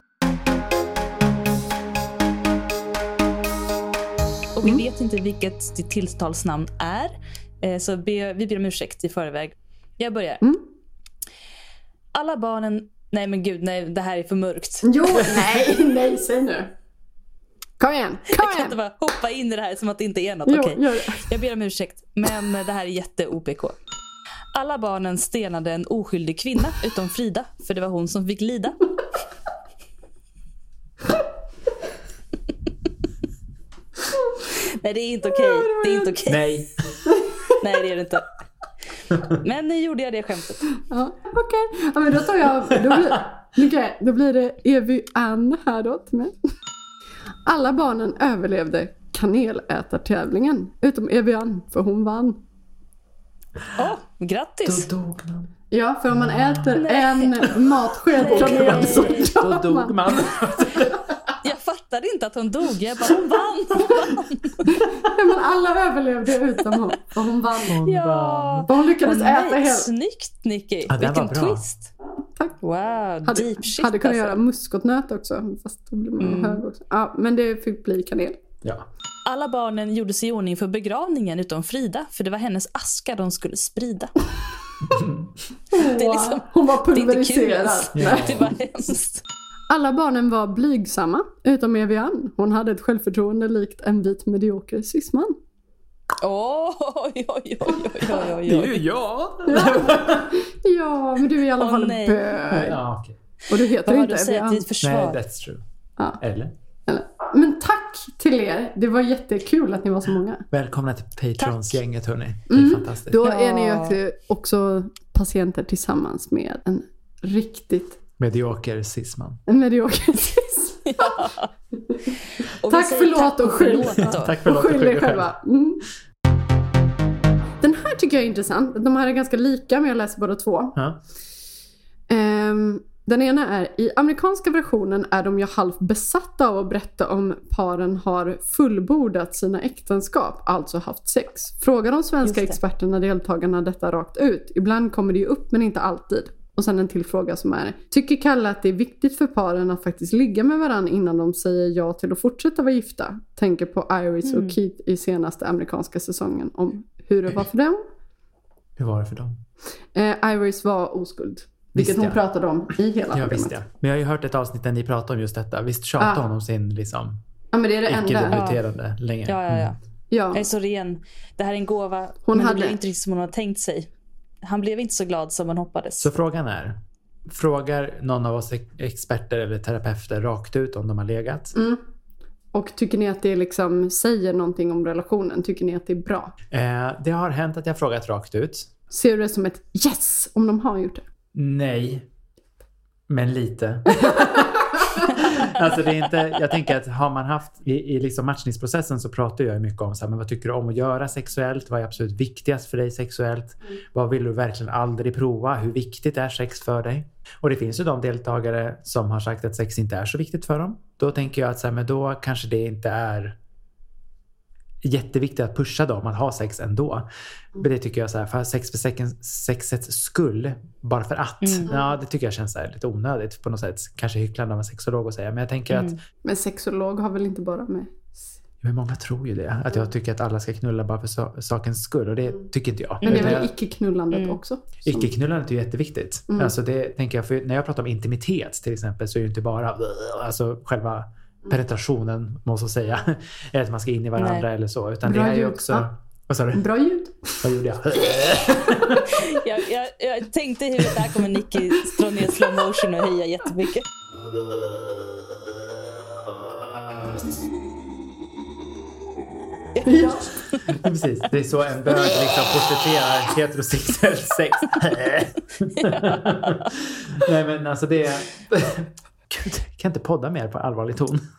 Speaker 3: Och vi vet inte vilket ditt tilltalsnamn är. eh, Så be, vi ber om ursäkt i förväg. Jag börjar.
Speaker 1: Mm.
Speaker 3: Alla barnen... Nej men gud, nej, det här är för mörkt.
Speaker 1: Jo, nej, nej, säg nu. Kom igen, kom
Speaker 3: Jag kan inte
Speaker 1: igen.
Speaker 3: bara hoppa in i det här som att det inte är något.
Speaker 1: Jo,
Speaker 3: Okej.
Speaker 1: gör det.
Speaker 3: Jag ber om ursäkt, men det här är jätte-OPK. Alla barnen stenade en oskyldig kvinna, utom Frida, för det var hon som fick lida. Nej, det är inte okej. Det är inte okej.
Speaker 2: Nej.
Speaker 3: Nej, det är det inte. Men nu gjorde jag det skämtet.
Speaker 1: Ja, okej. Ja, men då tar jag... Då blir, okej, då blir det Evy Ann här då till mig. Alla barnen överlevde kanelätartävlingen. Utom Evy Ann, för hon vann.
Speaker 3: Åh, grattis!
Speaker 2: Då dog man.
Speaker 1: Ja, för om man äter en matsked kanel så
Speaker 2: Då
Speaker 1: dör
Speaker 2: dog
Speaker 1: man.
Speaker 3: fattade inte att hon dog. Jag bara, hon vann! Hon vann.
Speaker 1: Men alla överlevde utom hon. För hon vann.
Speaker 2: Hon
Speaker 3: Ja.
Speaker 2: vann.
Speaker 1: Hon lyckades
Speaker 3: Åh,
Speaker 1: äta hela...
Speaker 3: Snyggt Nicky!
Speaker 2: Ja,
Speaker 3: Vilken
Speaker 2: var bra.
Speaker 3: twist!
Speaker 1: Tack.
Speaker 3: Wow,
Speaker 1: Hade,
Speaker 3: deep shit
Speaker 1: hade kunnat
Speaker 3: alltså.
Speaker 1: göra muskotnöt också, fast då blir man
Speaker 3: Mm.
Speaker 1: hög också. Ja, men det fick bli kanel.
Speaker 2: Ja.
Speaker 3: Alla barnen gjorde sig i ordning för begravningen utom Frida, för det var hennes aska de skulle sprida. Det är liksom-
Speaker 1: Hon var
Speaker 3: Det är inte kul
Speaker 1: pulveriserad.
Speaker 3: ens.
Speaker 1: Nej.
Speaker 3: Det var hemskt.
Speaker 1: Alla barnen var blygsamma, utom Evian. Hon hade ett självförtroende likt en vit medioker cisman.
Speaker 3: Oj, oj, oj, oj, oj, oj,
Speaker 2: Det är ju jag.
Speaker 1: Ja, men du är i alla fall
Speaker 3: nej.
Speaker 1: bög.
Speaker 2: Ja, okej.
Speaker 1: Och du heter
Speaker 3: Vad har
Speaker 1: inte
Speaker 3: du att säga till
Speaker 1: Evian.
Speaker 2: Nej, that's true.
Speaker 1: Ja.
Speaker 2: Eller?
Speaker 1: Eller- Men tack till er. Det var jättekul att ni var så många.
Speaker 2: Välkomna till Patrons-gänget hörni. Det
Speaker 1: Mm.
Speaker 2: är fantastiskt.
Speaker 1: Då
Speaker 3: Ja.
Speaker 1: är ni också patienter tillsammans med en riktigt
Speaker 2: Medioker cisman.
Speaker 1: en medioker cisman.
Speaker 3: Vi
Speaker 1: Tack, förlåt
Speaker 3: tack
Speaker 1: och skyll.
Speaker 3: förlåt.
Speaker 2: Tack för
Speaker 1: Och skyll er själva. Mm. Den här tycker jag är intressant. De här är ganska lika, men jag läser båda två.
Speaker 2: Ja.
Speaker 1: Ehm, den ena är, i amerikanska versionen är de ju halvt besatta av att berätta om paren har fullbordat sina äktenskap, alltså haft sex. Frågar de svenska experterna deltagarna detta rakt ut? Ibland kommer det ju upp, men inte alltid. Och sen en till fråga som är, tycker Kalle att det är viktigt för paren att faktiskt ligga med varandra innan de säger ja till att fortsätta vara gifta? Tänker på Iris
Speaker 3: Mm.
Speaker 1: och Keith i senaste amerikanska säsongen om hur det var för dem.
Speaker 2: Hur var det för dem?
Speaker 1: Eh, Iris var oskuld. Vilket
Speaker 2: Visste
Speaker 1: hon
Speaker 2: jag.
Speaker 1: pratade om i hela
Speaker 2: Ja,
Speaker 1: programmet.
Speaker 2: visst ja. Men jag har ju hört ett avsnitt där ni pratar om just detta. Visst tjatade
Speaker 1: Ah.
Speaker 2: hon om sin liksom
Speaker 1: Ja men det är det enda.
Speaker 2: icke-debuterande länge?
Speaker 3: Ja, ja, ja.
Speaker 2: Mm.
Speaker 1: Ja.
Speaker 3: Jag är så ren. Det här är en gåva,
Speaker 1: Hon
Speaker 3: men
Speaker 1: hade-
Speaker 3: det blev inte riktigt som hon hade tänkt sig. Han blev inte så glad som man hoppades.
Speaker 2: Så frågan är, frågar någon av oss experter eller terapeuter rakt ut om de har legat?
Speaker 1: Mm. Och tycker ni att det liksom säger någonting om relationen? Tycker ni att det är bra?
Speaker 2: Eh, det har hänt att jag frågat rakt ut.
Speaker 1: Ser du det som ett yes om de har gjort det?
Speaker 2: Nej. Men lite. alltså det är inte, jag tänker att har man haft, i, i liksom matchningsprocessen så pratar jag mycket om så här, men vad tycker du om att göra sexuellt? Vad är absolut viktigast för dig sexuellt? Vad vill du verkligen aldrig prova? Hur viktigt är sex för dig? Och det finns ju de deltagare som har sagt att sex inte är så viktigt för dem. Då tänker jag att så här, men då kanske det inte är jätteviktigt att pusha dem att ha sex ändå. Men det tycker jag så här, för sex för sexets skull, bara för att. Ja, det tycker jag känns så här, lite onödigt på något sätt. Kanske hycklande av en sexolog att säga. Men jag tänker att
Speaker 1: Men sexolog har väl inte bara med...
Speaker 2: men många tror ju det. Att jag tycker att alla ska knulla bara för sa- sakens skull. Och det tycker inte jag.
Speaker 1: Men det är väl
Speaker 2: jag-
Speaker 1: icke-knullandet också? som-
Speaker 2: Icke-knullandet är jätteviktigt. Alltså det tänker jag, för när jag pratar om intimitet till exempel så är det inte bara alltså själva penetrationen, måste jag säga. Eller att man ska in i varandra
Speaker 3: Nej.
Speaker 2: eller så. Utan
Speaker 1: Bra
Speaker 2: det är ju också... Vad sa du?
Speaker 1: Bra ljud.
Speaker 2: Vad gjorde jag?
Speaker 3: Jag, jag, jag tänkte i huvudet, där kommer Nicky dra ner slow motion och heja jättemycket.
Speaker 1: Ja.
Speaker 2: Precis, det är så en bög liksom porträtterar heterosexuell sex. Nej men alltså det. Gud, kan inte podda mer på allvarlig ton.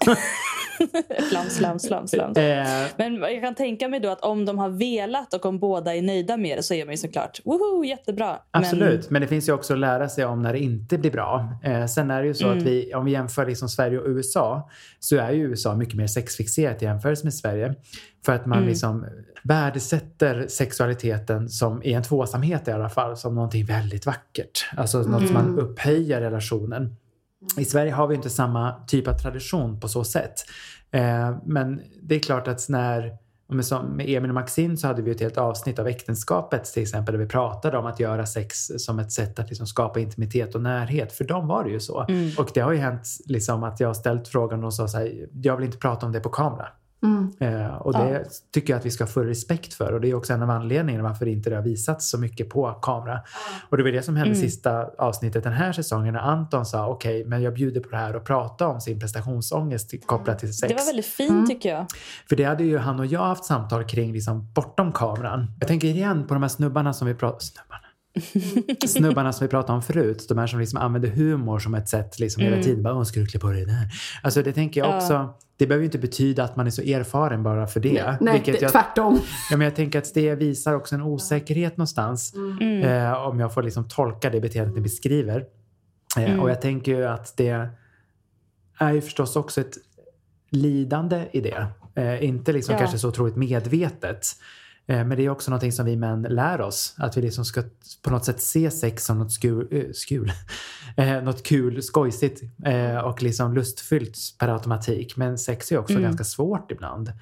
Speaker 3: Flams, flams, flams, flams.
Speaker 2: Eh,
Speaker 3: Men jag kan tänka mig då att om de har velat och om båda är nöjda med det så är man ju såklart woho, jättebra.
Speaker 2: Absolut, men... det finns ju också att lära sig om när det inte blir bra. Eh, sen är det ju så
Speaker 3: Mm.
Speaker 2: att vi, om vi jämför liksom Sverige och USA, så är ju USA mycket mer sexfixerat i jämförelse med Sverige. För att man
Speaker 3: Mm.
Speaker 2: liksom värdesätter sexualiteten som, i en tvåsamhet i alla fall, som någonting väldigt vackert. Alltså något som man upphöjer relationen. I Sverige har vi inte samma typ av tradition på så sätt. Eh, men det är klart att när men som med Emil och Maxine så hade vi ett helt avsnitt av äktenskapet till exempel där vi pratade om att göra sex som ett sätt att liksom skapa intimitet och närhet. För dem var det ju så. Och det har ju hänt liksom att jag har ställt frågan och de sa så här, jag vill inte prata om det på kamera.
Speaker 1: Mm.
Speaker 2: Eh, och det tycker jag att vi ska ha full respekt för. Och det är också en av anledningarna varför inte det har visats så mycket på kamera. Och det var det som hände sista avsnittet den här säsongen när Anton sa okej, men jag bjuder på det här och prata om sin prestationsångest kopplat till sex.
Speaker 3: Det var väldigt fint tycker jag.
Speaker 2: För det hade ju han och jag haft samtal kring liksom bortom kameran. Jag tänker igen på de här snubbarna som vi pratade snubbarna. snubbarna som vi pratade om förut. De här som liksom använder humor som ett sätt liksom hela tiden. Bara, "Åh, ska du klä på dig det där? Alltså det tänker jag
Speaker 3: Ja.
Speaker 2: Det behöver ju inte betyda att man är så erfaren bara för det.
Speaker 1: Nej,
Speaker 2: Vilket
Speaker 1: det,
Speaker 2: jag,
Speaker 1: tvärtom.
Speaker 2: ja, men jag tänker att det visar också en osäkerhet någonstans.
Speaker 3: Mm.
Speaker 2: Eh, om jag får liksom tolka det beteendet ni beskriver. Eh,
Speaker 3: Mm.
Speaker 2: Och jag tänker ju att det är ju förstås också ett lidande i det. Eh, inte liksom
Speaker 3: Ja.
Speaker 2: kanske så otroligt medvetet. Eh, men det är också någonting som vi män lär oss. Att vi liksom ska på något sätt se sex som något skul, eh, skul. Eh, något kul, skojsigt och liksom lustfyllt per automatik. Men sex är också
Speaker 3: Mm.
Speaker 2: ganska svårt ibland.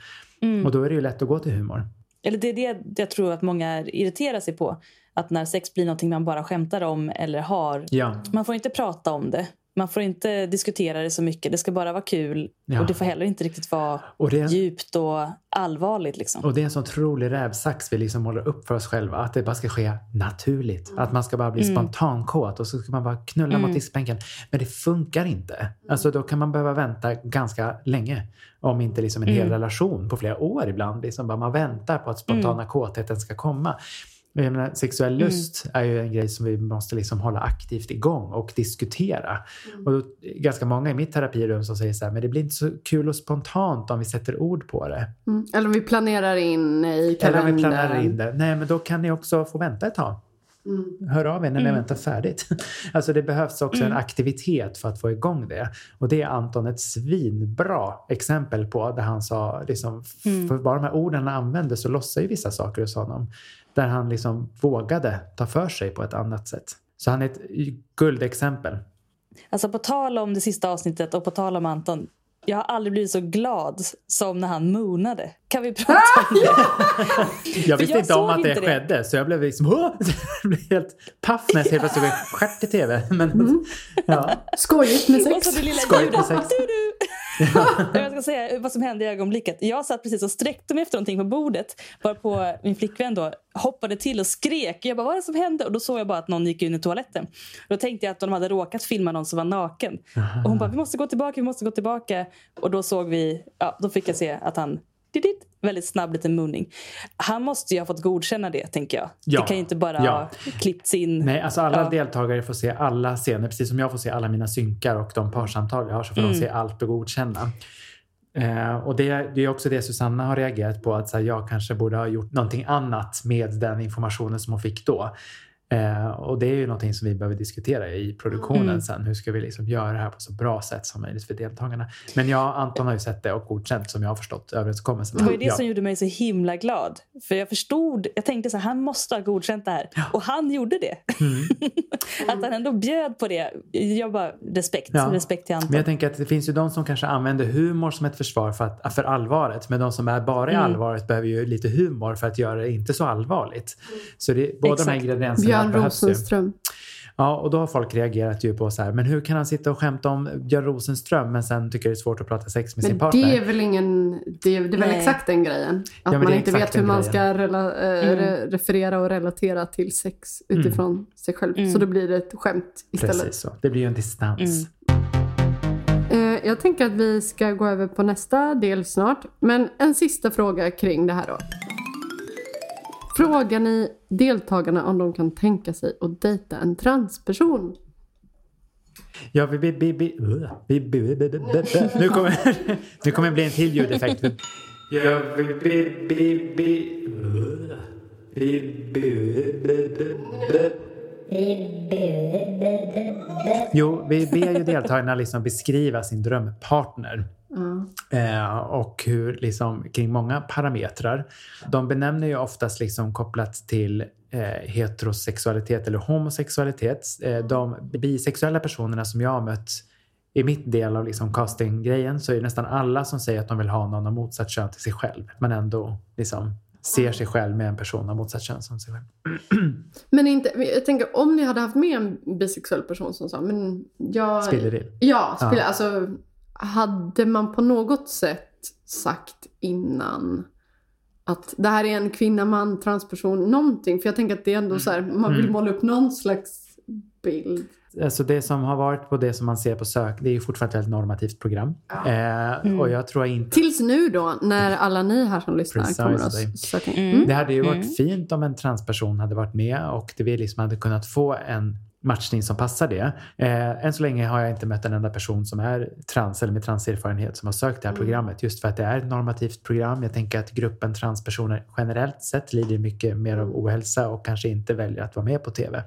Speaker 2: Och då är det ju lätt att gå till humor.
Speaker 3: Eller det är det jag tror att många irriterar sig på. Att när sex blir någonting man bara skämtar om eller har.
Speaker 2: Ja,
Speaker 3: Man får inte prata om det. Man får inte diskutera det så mycket. Det ska bara vara kul.
Speaker 2: Ja.
Speaker 3: Och det får heller inte riktigt vara
Speaker 2: och det,
Speaker 3: djupt och allvarligt. Liksom.
Speaker 2: Och det är en sån otrolig rävsax vi liksom håller upp för oss själva. Att det bara ska ske naturligt. Att man ska bara bli spontankåt och så ska man bara knulla mot diskbänken. Men det funkar inte. Alltså då kan man behöva vänta ganska länge. Om inte liksom en hel relation på flera år ibland. Liksom bara man väntar på att spontana kåtheten ska komma. Menar, sexuell lust är ju en grej som vi måste liksom hålla aktivt igång och diskutera. Och då, ganska många i mitt terapirum som säger så här, men det blir inte så kul och spontant om vi sätter ord på det.
Speaker 1: Mm. Eller om vi planerar in i
Speaker 2: Eller
Speaker 1: kalendern.
Speaker 2: om vi planerar in det. Nej, men då kan ni också få vänta ett tag. Hör av er när ni har väntat färdigt. Alltså det behövs också en aktivitet för att få igång det. Och det är Anton ett svinbra exempel på. Där han sa, liksom, för bara de här orden han använde så lossar ju vissa saker hos honom. Där han liksom vågade ta för sig på ett annat sätt. Så han är ett guldexempel.
Speaker 3: Alltså på tal om det sista avsnittet och på tal om Anton. Jag har aldrig blivit så glad som när han moonade. Kan vi prata om det?
Speaker 2: Jag visste
Speaker 3: jag
Speaker 2: inte om att det
Speaker 3: inte det.
Speaker 2: skedde så jag blev liksom blev helt paff när jag helt plötsligt en stjärt i tv. Men, ja.
Speaker 1: Skojigt med
Speaker 3: Och
Speaker 1: sex.
Speaker 3: så det lilla
Speaker 2: Skojigt med sex.
Speaker 3: Jag ska säga vad som hände i ögonblicket. Jag satt precis och sträckte mig efter någonting på bordet. Varpå min flickvän då hoppade till och skrek. Jag bara, vad är det som hände? Och då såg jag bara att någon gick in i toaletten. Då tänkte jag att de hade råkat filma någon som var naken. Och hon bara, vi måste gå tillbaka, vi måste gå tillbaka. Och då såg vi, ja, då fick jag se att han didit, väldigt snabb liten mooning. Han måste ju ha fått godkänna det, tänker jag.
Speaker 2: Ja.
Speaker 3: Det kan ju inte bara
Speaker 2: Ja.
Speaker 3: ha klippts in.
Speaker 2: Nej, alltså alla
Speaker 3: Ja.
Speaker 2: deltagare får se alla scener. Precis som jag får se alla mina synkar och de parsamtal jag har så får
Speaker 3: Mm.
Speaker 2: de se allt och godkänna. Eh, och det, det är också det Susanna har reagerat på att här, jag kanske borde ha gjort någonting annat med den informationen som hon fick då. Eh, och det är ju någonting som vi behöver diskutera i produktionen
Speaker 3: Mm.
Speaker 2: sen. Hur ska vi liksom göra det här på så bra sätt som möjligt för deltagarna? Men jag Anton har ju sett det och godkänt som jag har förstått överenskommelsen.
Speaker 3: Det var ju det
Speaker 2: ja.
Speaker 3: som gjorde mig så himla glad. För jag förstod, jag tänkte så här, han måste ha godkänt det här. Och han gjorde det.
Speaker 2: Mm.
Speaker 3: att han ändå bjöd på det. Jag bara, respekt.
Speaker 2: Ja.
Speaker 3: Respekt till Anton.
Speaker 2: Men jag tänker att det finns ju de som kanske använder humor som ett försvar för, att, för allvaret. Men de som är bara i
Speaker 3: Mm.
Speaker 2: allvaret behöver ju lite humor för att göra det inte så allvarligt. Så det, båda de här
Speaker 3: Exakt.
Speaker 2: ingredienserna
Speaker 1: Björn. Rosenström.
Speaker 2: Ja, och då har folk reagerat ju på så här, men hur kan han sitta och skämta om Björn Rosenström men sen tycker det är svårt att prata sex med sin
Speaker 1: Men
Speaker 2: partner?
Speaker 1: det är väl ingen... Det är, det är väl exakt den grejen. Att
Speaker 2: det
Speaker 1: man inte vet hur man ska rela, eh,
Speaker 3: Mm.
Speaker 1: re, referera och relatera till sex utifrån sig själv.
Speaker 3: Mm.
Speaker 1: Så då blir det ett skämt istället.
Speaker 2: Precis så. Det blir ju en distans.
Speaker 3: Mm.
Speaker 1: Eh, jag tänker att vi ska gå över på nästa del snart. Men en sista fråga kring det här då. Frågar ni deltagarna om de kan tänka sig att dejta en transperson?
Speaker 2: Ja, vi, vi, vi, vi, vi, vi, vi, vi. Nu kommer nu kommer det bli en till ljudeffekt. Ja, vi, vi, vi, vi, vi, vi. Jo, vi ber ju deltagarna liksom beskriva sin drömpartner. Eh, och hur liksom, kring många parametrar. De benämner ju oftast liksom kopplat till eh, heterosexualitet eller homosexualitet. Eh, de bisexuella personerna som jag har mött i mitt del av liksom castinggrejen så är det nästan alla som säger att de vill ha någon av motsatt kön till sig själv. Men ändå liksom ser sig själv med en person av motsatt kön som sig själv.
Speaker 1: Men inte, jag tänker om ni hade haft med en bisexuell person som sa men jag...
Speaker 2: Spillerill.
Speaker 1: Ja, spiller,
Speaker 2: Ja.
Speaker 1: alltså hade man på något sätt sagt innan att det här är en kvinna, man, transperson, någonting. För jag tänker att det är ändå så här, man vill
Speaker 2: Mm.
Speaker 1: måla upp någon slags bild.
Speaker 2: Alltså det som har varit på det som man ser på sök, det är ju fortfarande ett normativt program. Eh, Och jag tror inte
Speaker 1: Tills nu då, när alla ni här som lyssnar
Speaker 2: Precis,
Speaker 1: kommer
Speaker 2: det.
Speaker 1: att söka in.
Speaker 3: Mm.
Speaker 1: Mm.
Speaker 2: Det hade ju varit
Speaker 3: Mm.
Speaker 2: fint om en transperson hade varit med och det vi liksom hade kunnat få en matchning som passar det. Eh, än så länge har jag inte mött en enda person som är trans eller med transerfarenhet som har sökt det här programmet just för att det är ett normativt program. Jag tänker att gruppen transpersoner generellt sett lider mycket mer av ohälsa och kanske inte väljer att vara med på TV.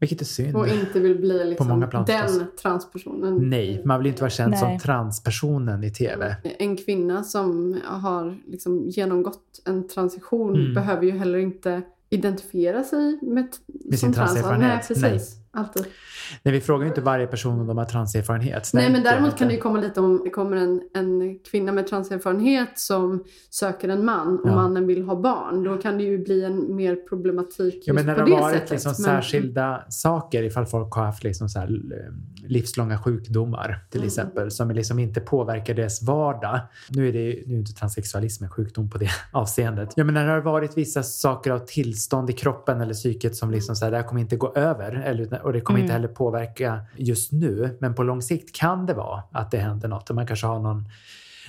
Speaker 2: Vilket är synd.
Speaker 1: Och inte vill bli liksom
Speaker 2: många plan
Speaker 1: den
Speaker 2: förstås.
Speaker 1: transpersonen.
Speaker 2: Nej, man vill inte vara känd som
Speaker 3: Nej.
Speaker 2: transpersonen i TV.
Speaker 1: En kvinna som har liksom genomgått en transition
Speaker 2: Mm.
Speaker 1: behöver ju heller inte identifiera sig med,
Speaker 2: Med
Speaker 1: som
Speaker 2: sin
Speaker 1: trans.
Speaker 2: transerfarenhet.
Speaker 1: Nej, precis. Alltid.
Speaker 2: Nej, vi frågar ju inte varje person om de har transerfarenhet.
Speaker 1: Nej, men däremot kan det ju komma lite om det kommer en, en kvinna med transerfarenhet som söker en man och
Speaker 2: Ja.
Speaker 1: mannen vill ha barn. Då kan det ju bli en mer problematik
Speaker 2: Ja, men när
Speaker 1: på
Speaker 2: det
Speaker 1: det
Speaker 2: har varit
Speaker 1: sättet.
Speaker 2: liksom
Speaker 1: Men-
Speaker 2: särskilda saker ifall folk har haft liksom så eh, livslånga sjukdomar till
Speaker 1: Mm.
Speaker 2: exempel som liksom inte påverkar deras vardag. Nu är, det, nu är inte transsexualism en sjukdom på det avseendet. Ja, men när det har varit vissa saker av tillstånd i kroppen eller psyket som liksom så här, det här kommer inte gå över eller, och det kommer
Speaker 3: Mm.
Speaker 2: inte heller påverka just nu. Men på lång sikt kan det vara att det händer något och man kanske har någon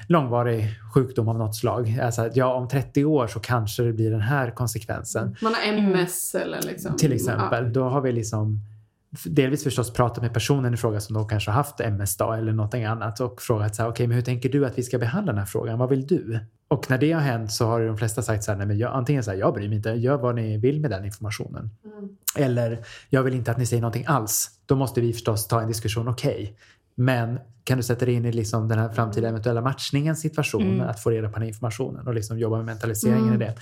Speaker 2: långvarig sjukdom av något slag. Alltså, att, ja, om 30 år så kanske det blir den här konsekvensen.
Speaker 1: Man har MS eller liksom.
Speaker 2: Till exempel. Då har vi liksom delvis förstås pratat med personen i fråga som då kanske har haft MS då, eller någonting annat och frågat så här, okej, men hur tänker du att vi ska behandla den här frågan? Vad vill du? Och när det har hänt så har de flesta sagt så här, nej men jag, antingen så här, jag bryr mig inte, gör vad ni vill med den informationen.
Speaker 1: Mm.
Speaker 2: Eller, jag vill inte att ni säger någonting alls. Då måste vi förstås ta en diskussion, okej. Men kan du sätta dig in i liksom den här framtida eventuella matchningens situation,
Speaker 3: Mm.
Speaker 2: att få reda på den informationen och liksom jobba med mentaliseringen
Speaker 1: Mm.
Speaker 2: i det.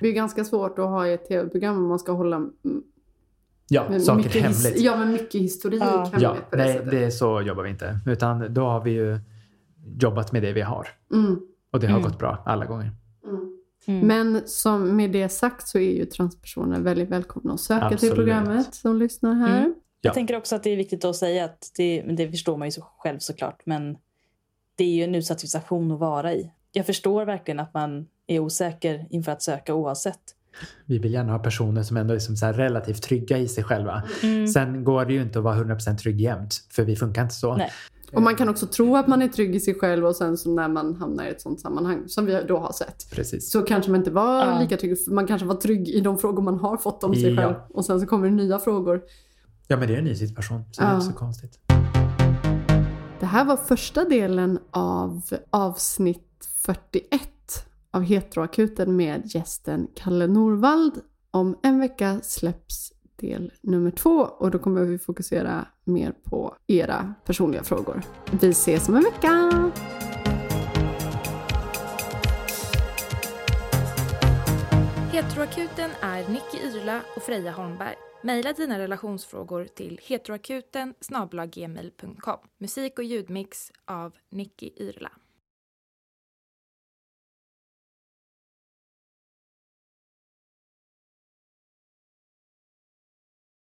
Speaker 1: Det är ganska svårt att ha i ett tv-program om man ska hålla mm,
Speaker 2: Ja,
Speaker 1: med
Speaker 2: saker hemligt.
Speaker 1: ja, men mycket historik
Speaker 3: Ja.
Speaker 1: hemligt
Speaker 2: Ja,
Speaker 1: på det
Speaker 2: nej,
Speaker 1: sättet.
Speaker 2: det är så jobbar vi inte. Utan då har vi ju jobbat med det vi har.
Speaker 1: Mm.
Speaker 2: Och det har
Speaker 3: Mm.
Speaker 2: gått bra alla gånger.
Speaker 1: Mm.
Speaker 3: Mm.
Speaker 1: Men som med det sagt så är ju transpersoner väldigt välkomna att söka till
Speaker 2: Absolut.
Speaker 1: programmet som lyssnar här.
Speaker 3: Mm.
Speaker 2: Ja.
Speaker 3: Jag tänker också att det är viktigt att säga att det, det förstår man ju själv såklart. Men det är ju en utsatt situation att vara i. Jag förstår verkligen att man är osäker inför att söka oavsett.
Speaker 2: Vi vill gärna ha personer som ändå är som så här relativt trygga i sig själva.
Speaker 3: Mm.
Speaker 2: Sen går det ju inte att vara 100% trygg jämt, för vi funkar inte så.
Speaker 3: Nej.
Speaker 1: Och man kan också tro att man är trygg i sig själv och sen så när man hamnar i ett sånt sammanhang som vi då har sett.
Speaker 2: Precis.
Speaker 1: Så kanske man inte var
Speaker 3: Ja.
Speaker 1: lika trygg. för Man kanske var trygg i de frågor man har fått om sig
Speaker 2: Ja.
Speaker 1: själv. Och sen så kommer det nya frågor.
Speaker 2: Ja, men det är en ny situation, så det är
Speaker 1: Ja.
Speaker 2: inte så konstigt.
Speaker 1: Det här var första delen av avsnitt 41 av Heteroakuten med gästen Kalle Norvald. Om en vecka släpps del nummer två och då kommer vi fokusera mer på era personliga frågor. Vi ses om en vecka!
Speaker 4: Heteroakuten är Nicky Irla och Freja Holmberg. Maila dina relationsfrågor till heteroakuten Musik och ljudmix av Nicky Irla.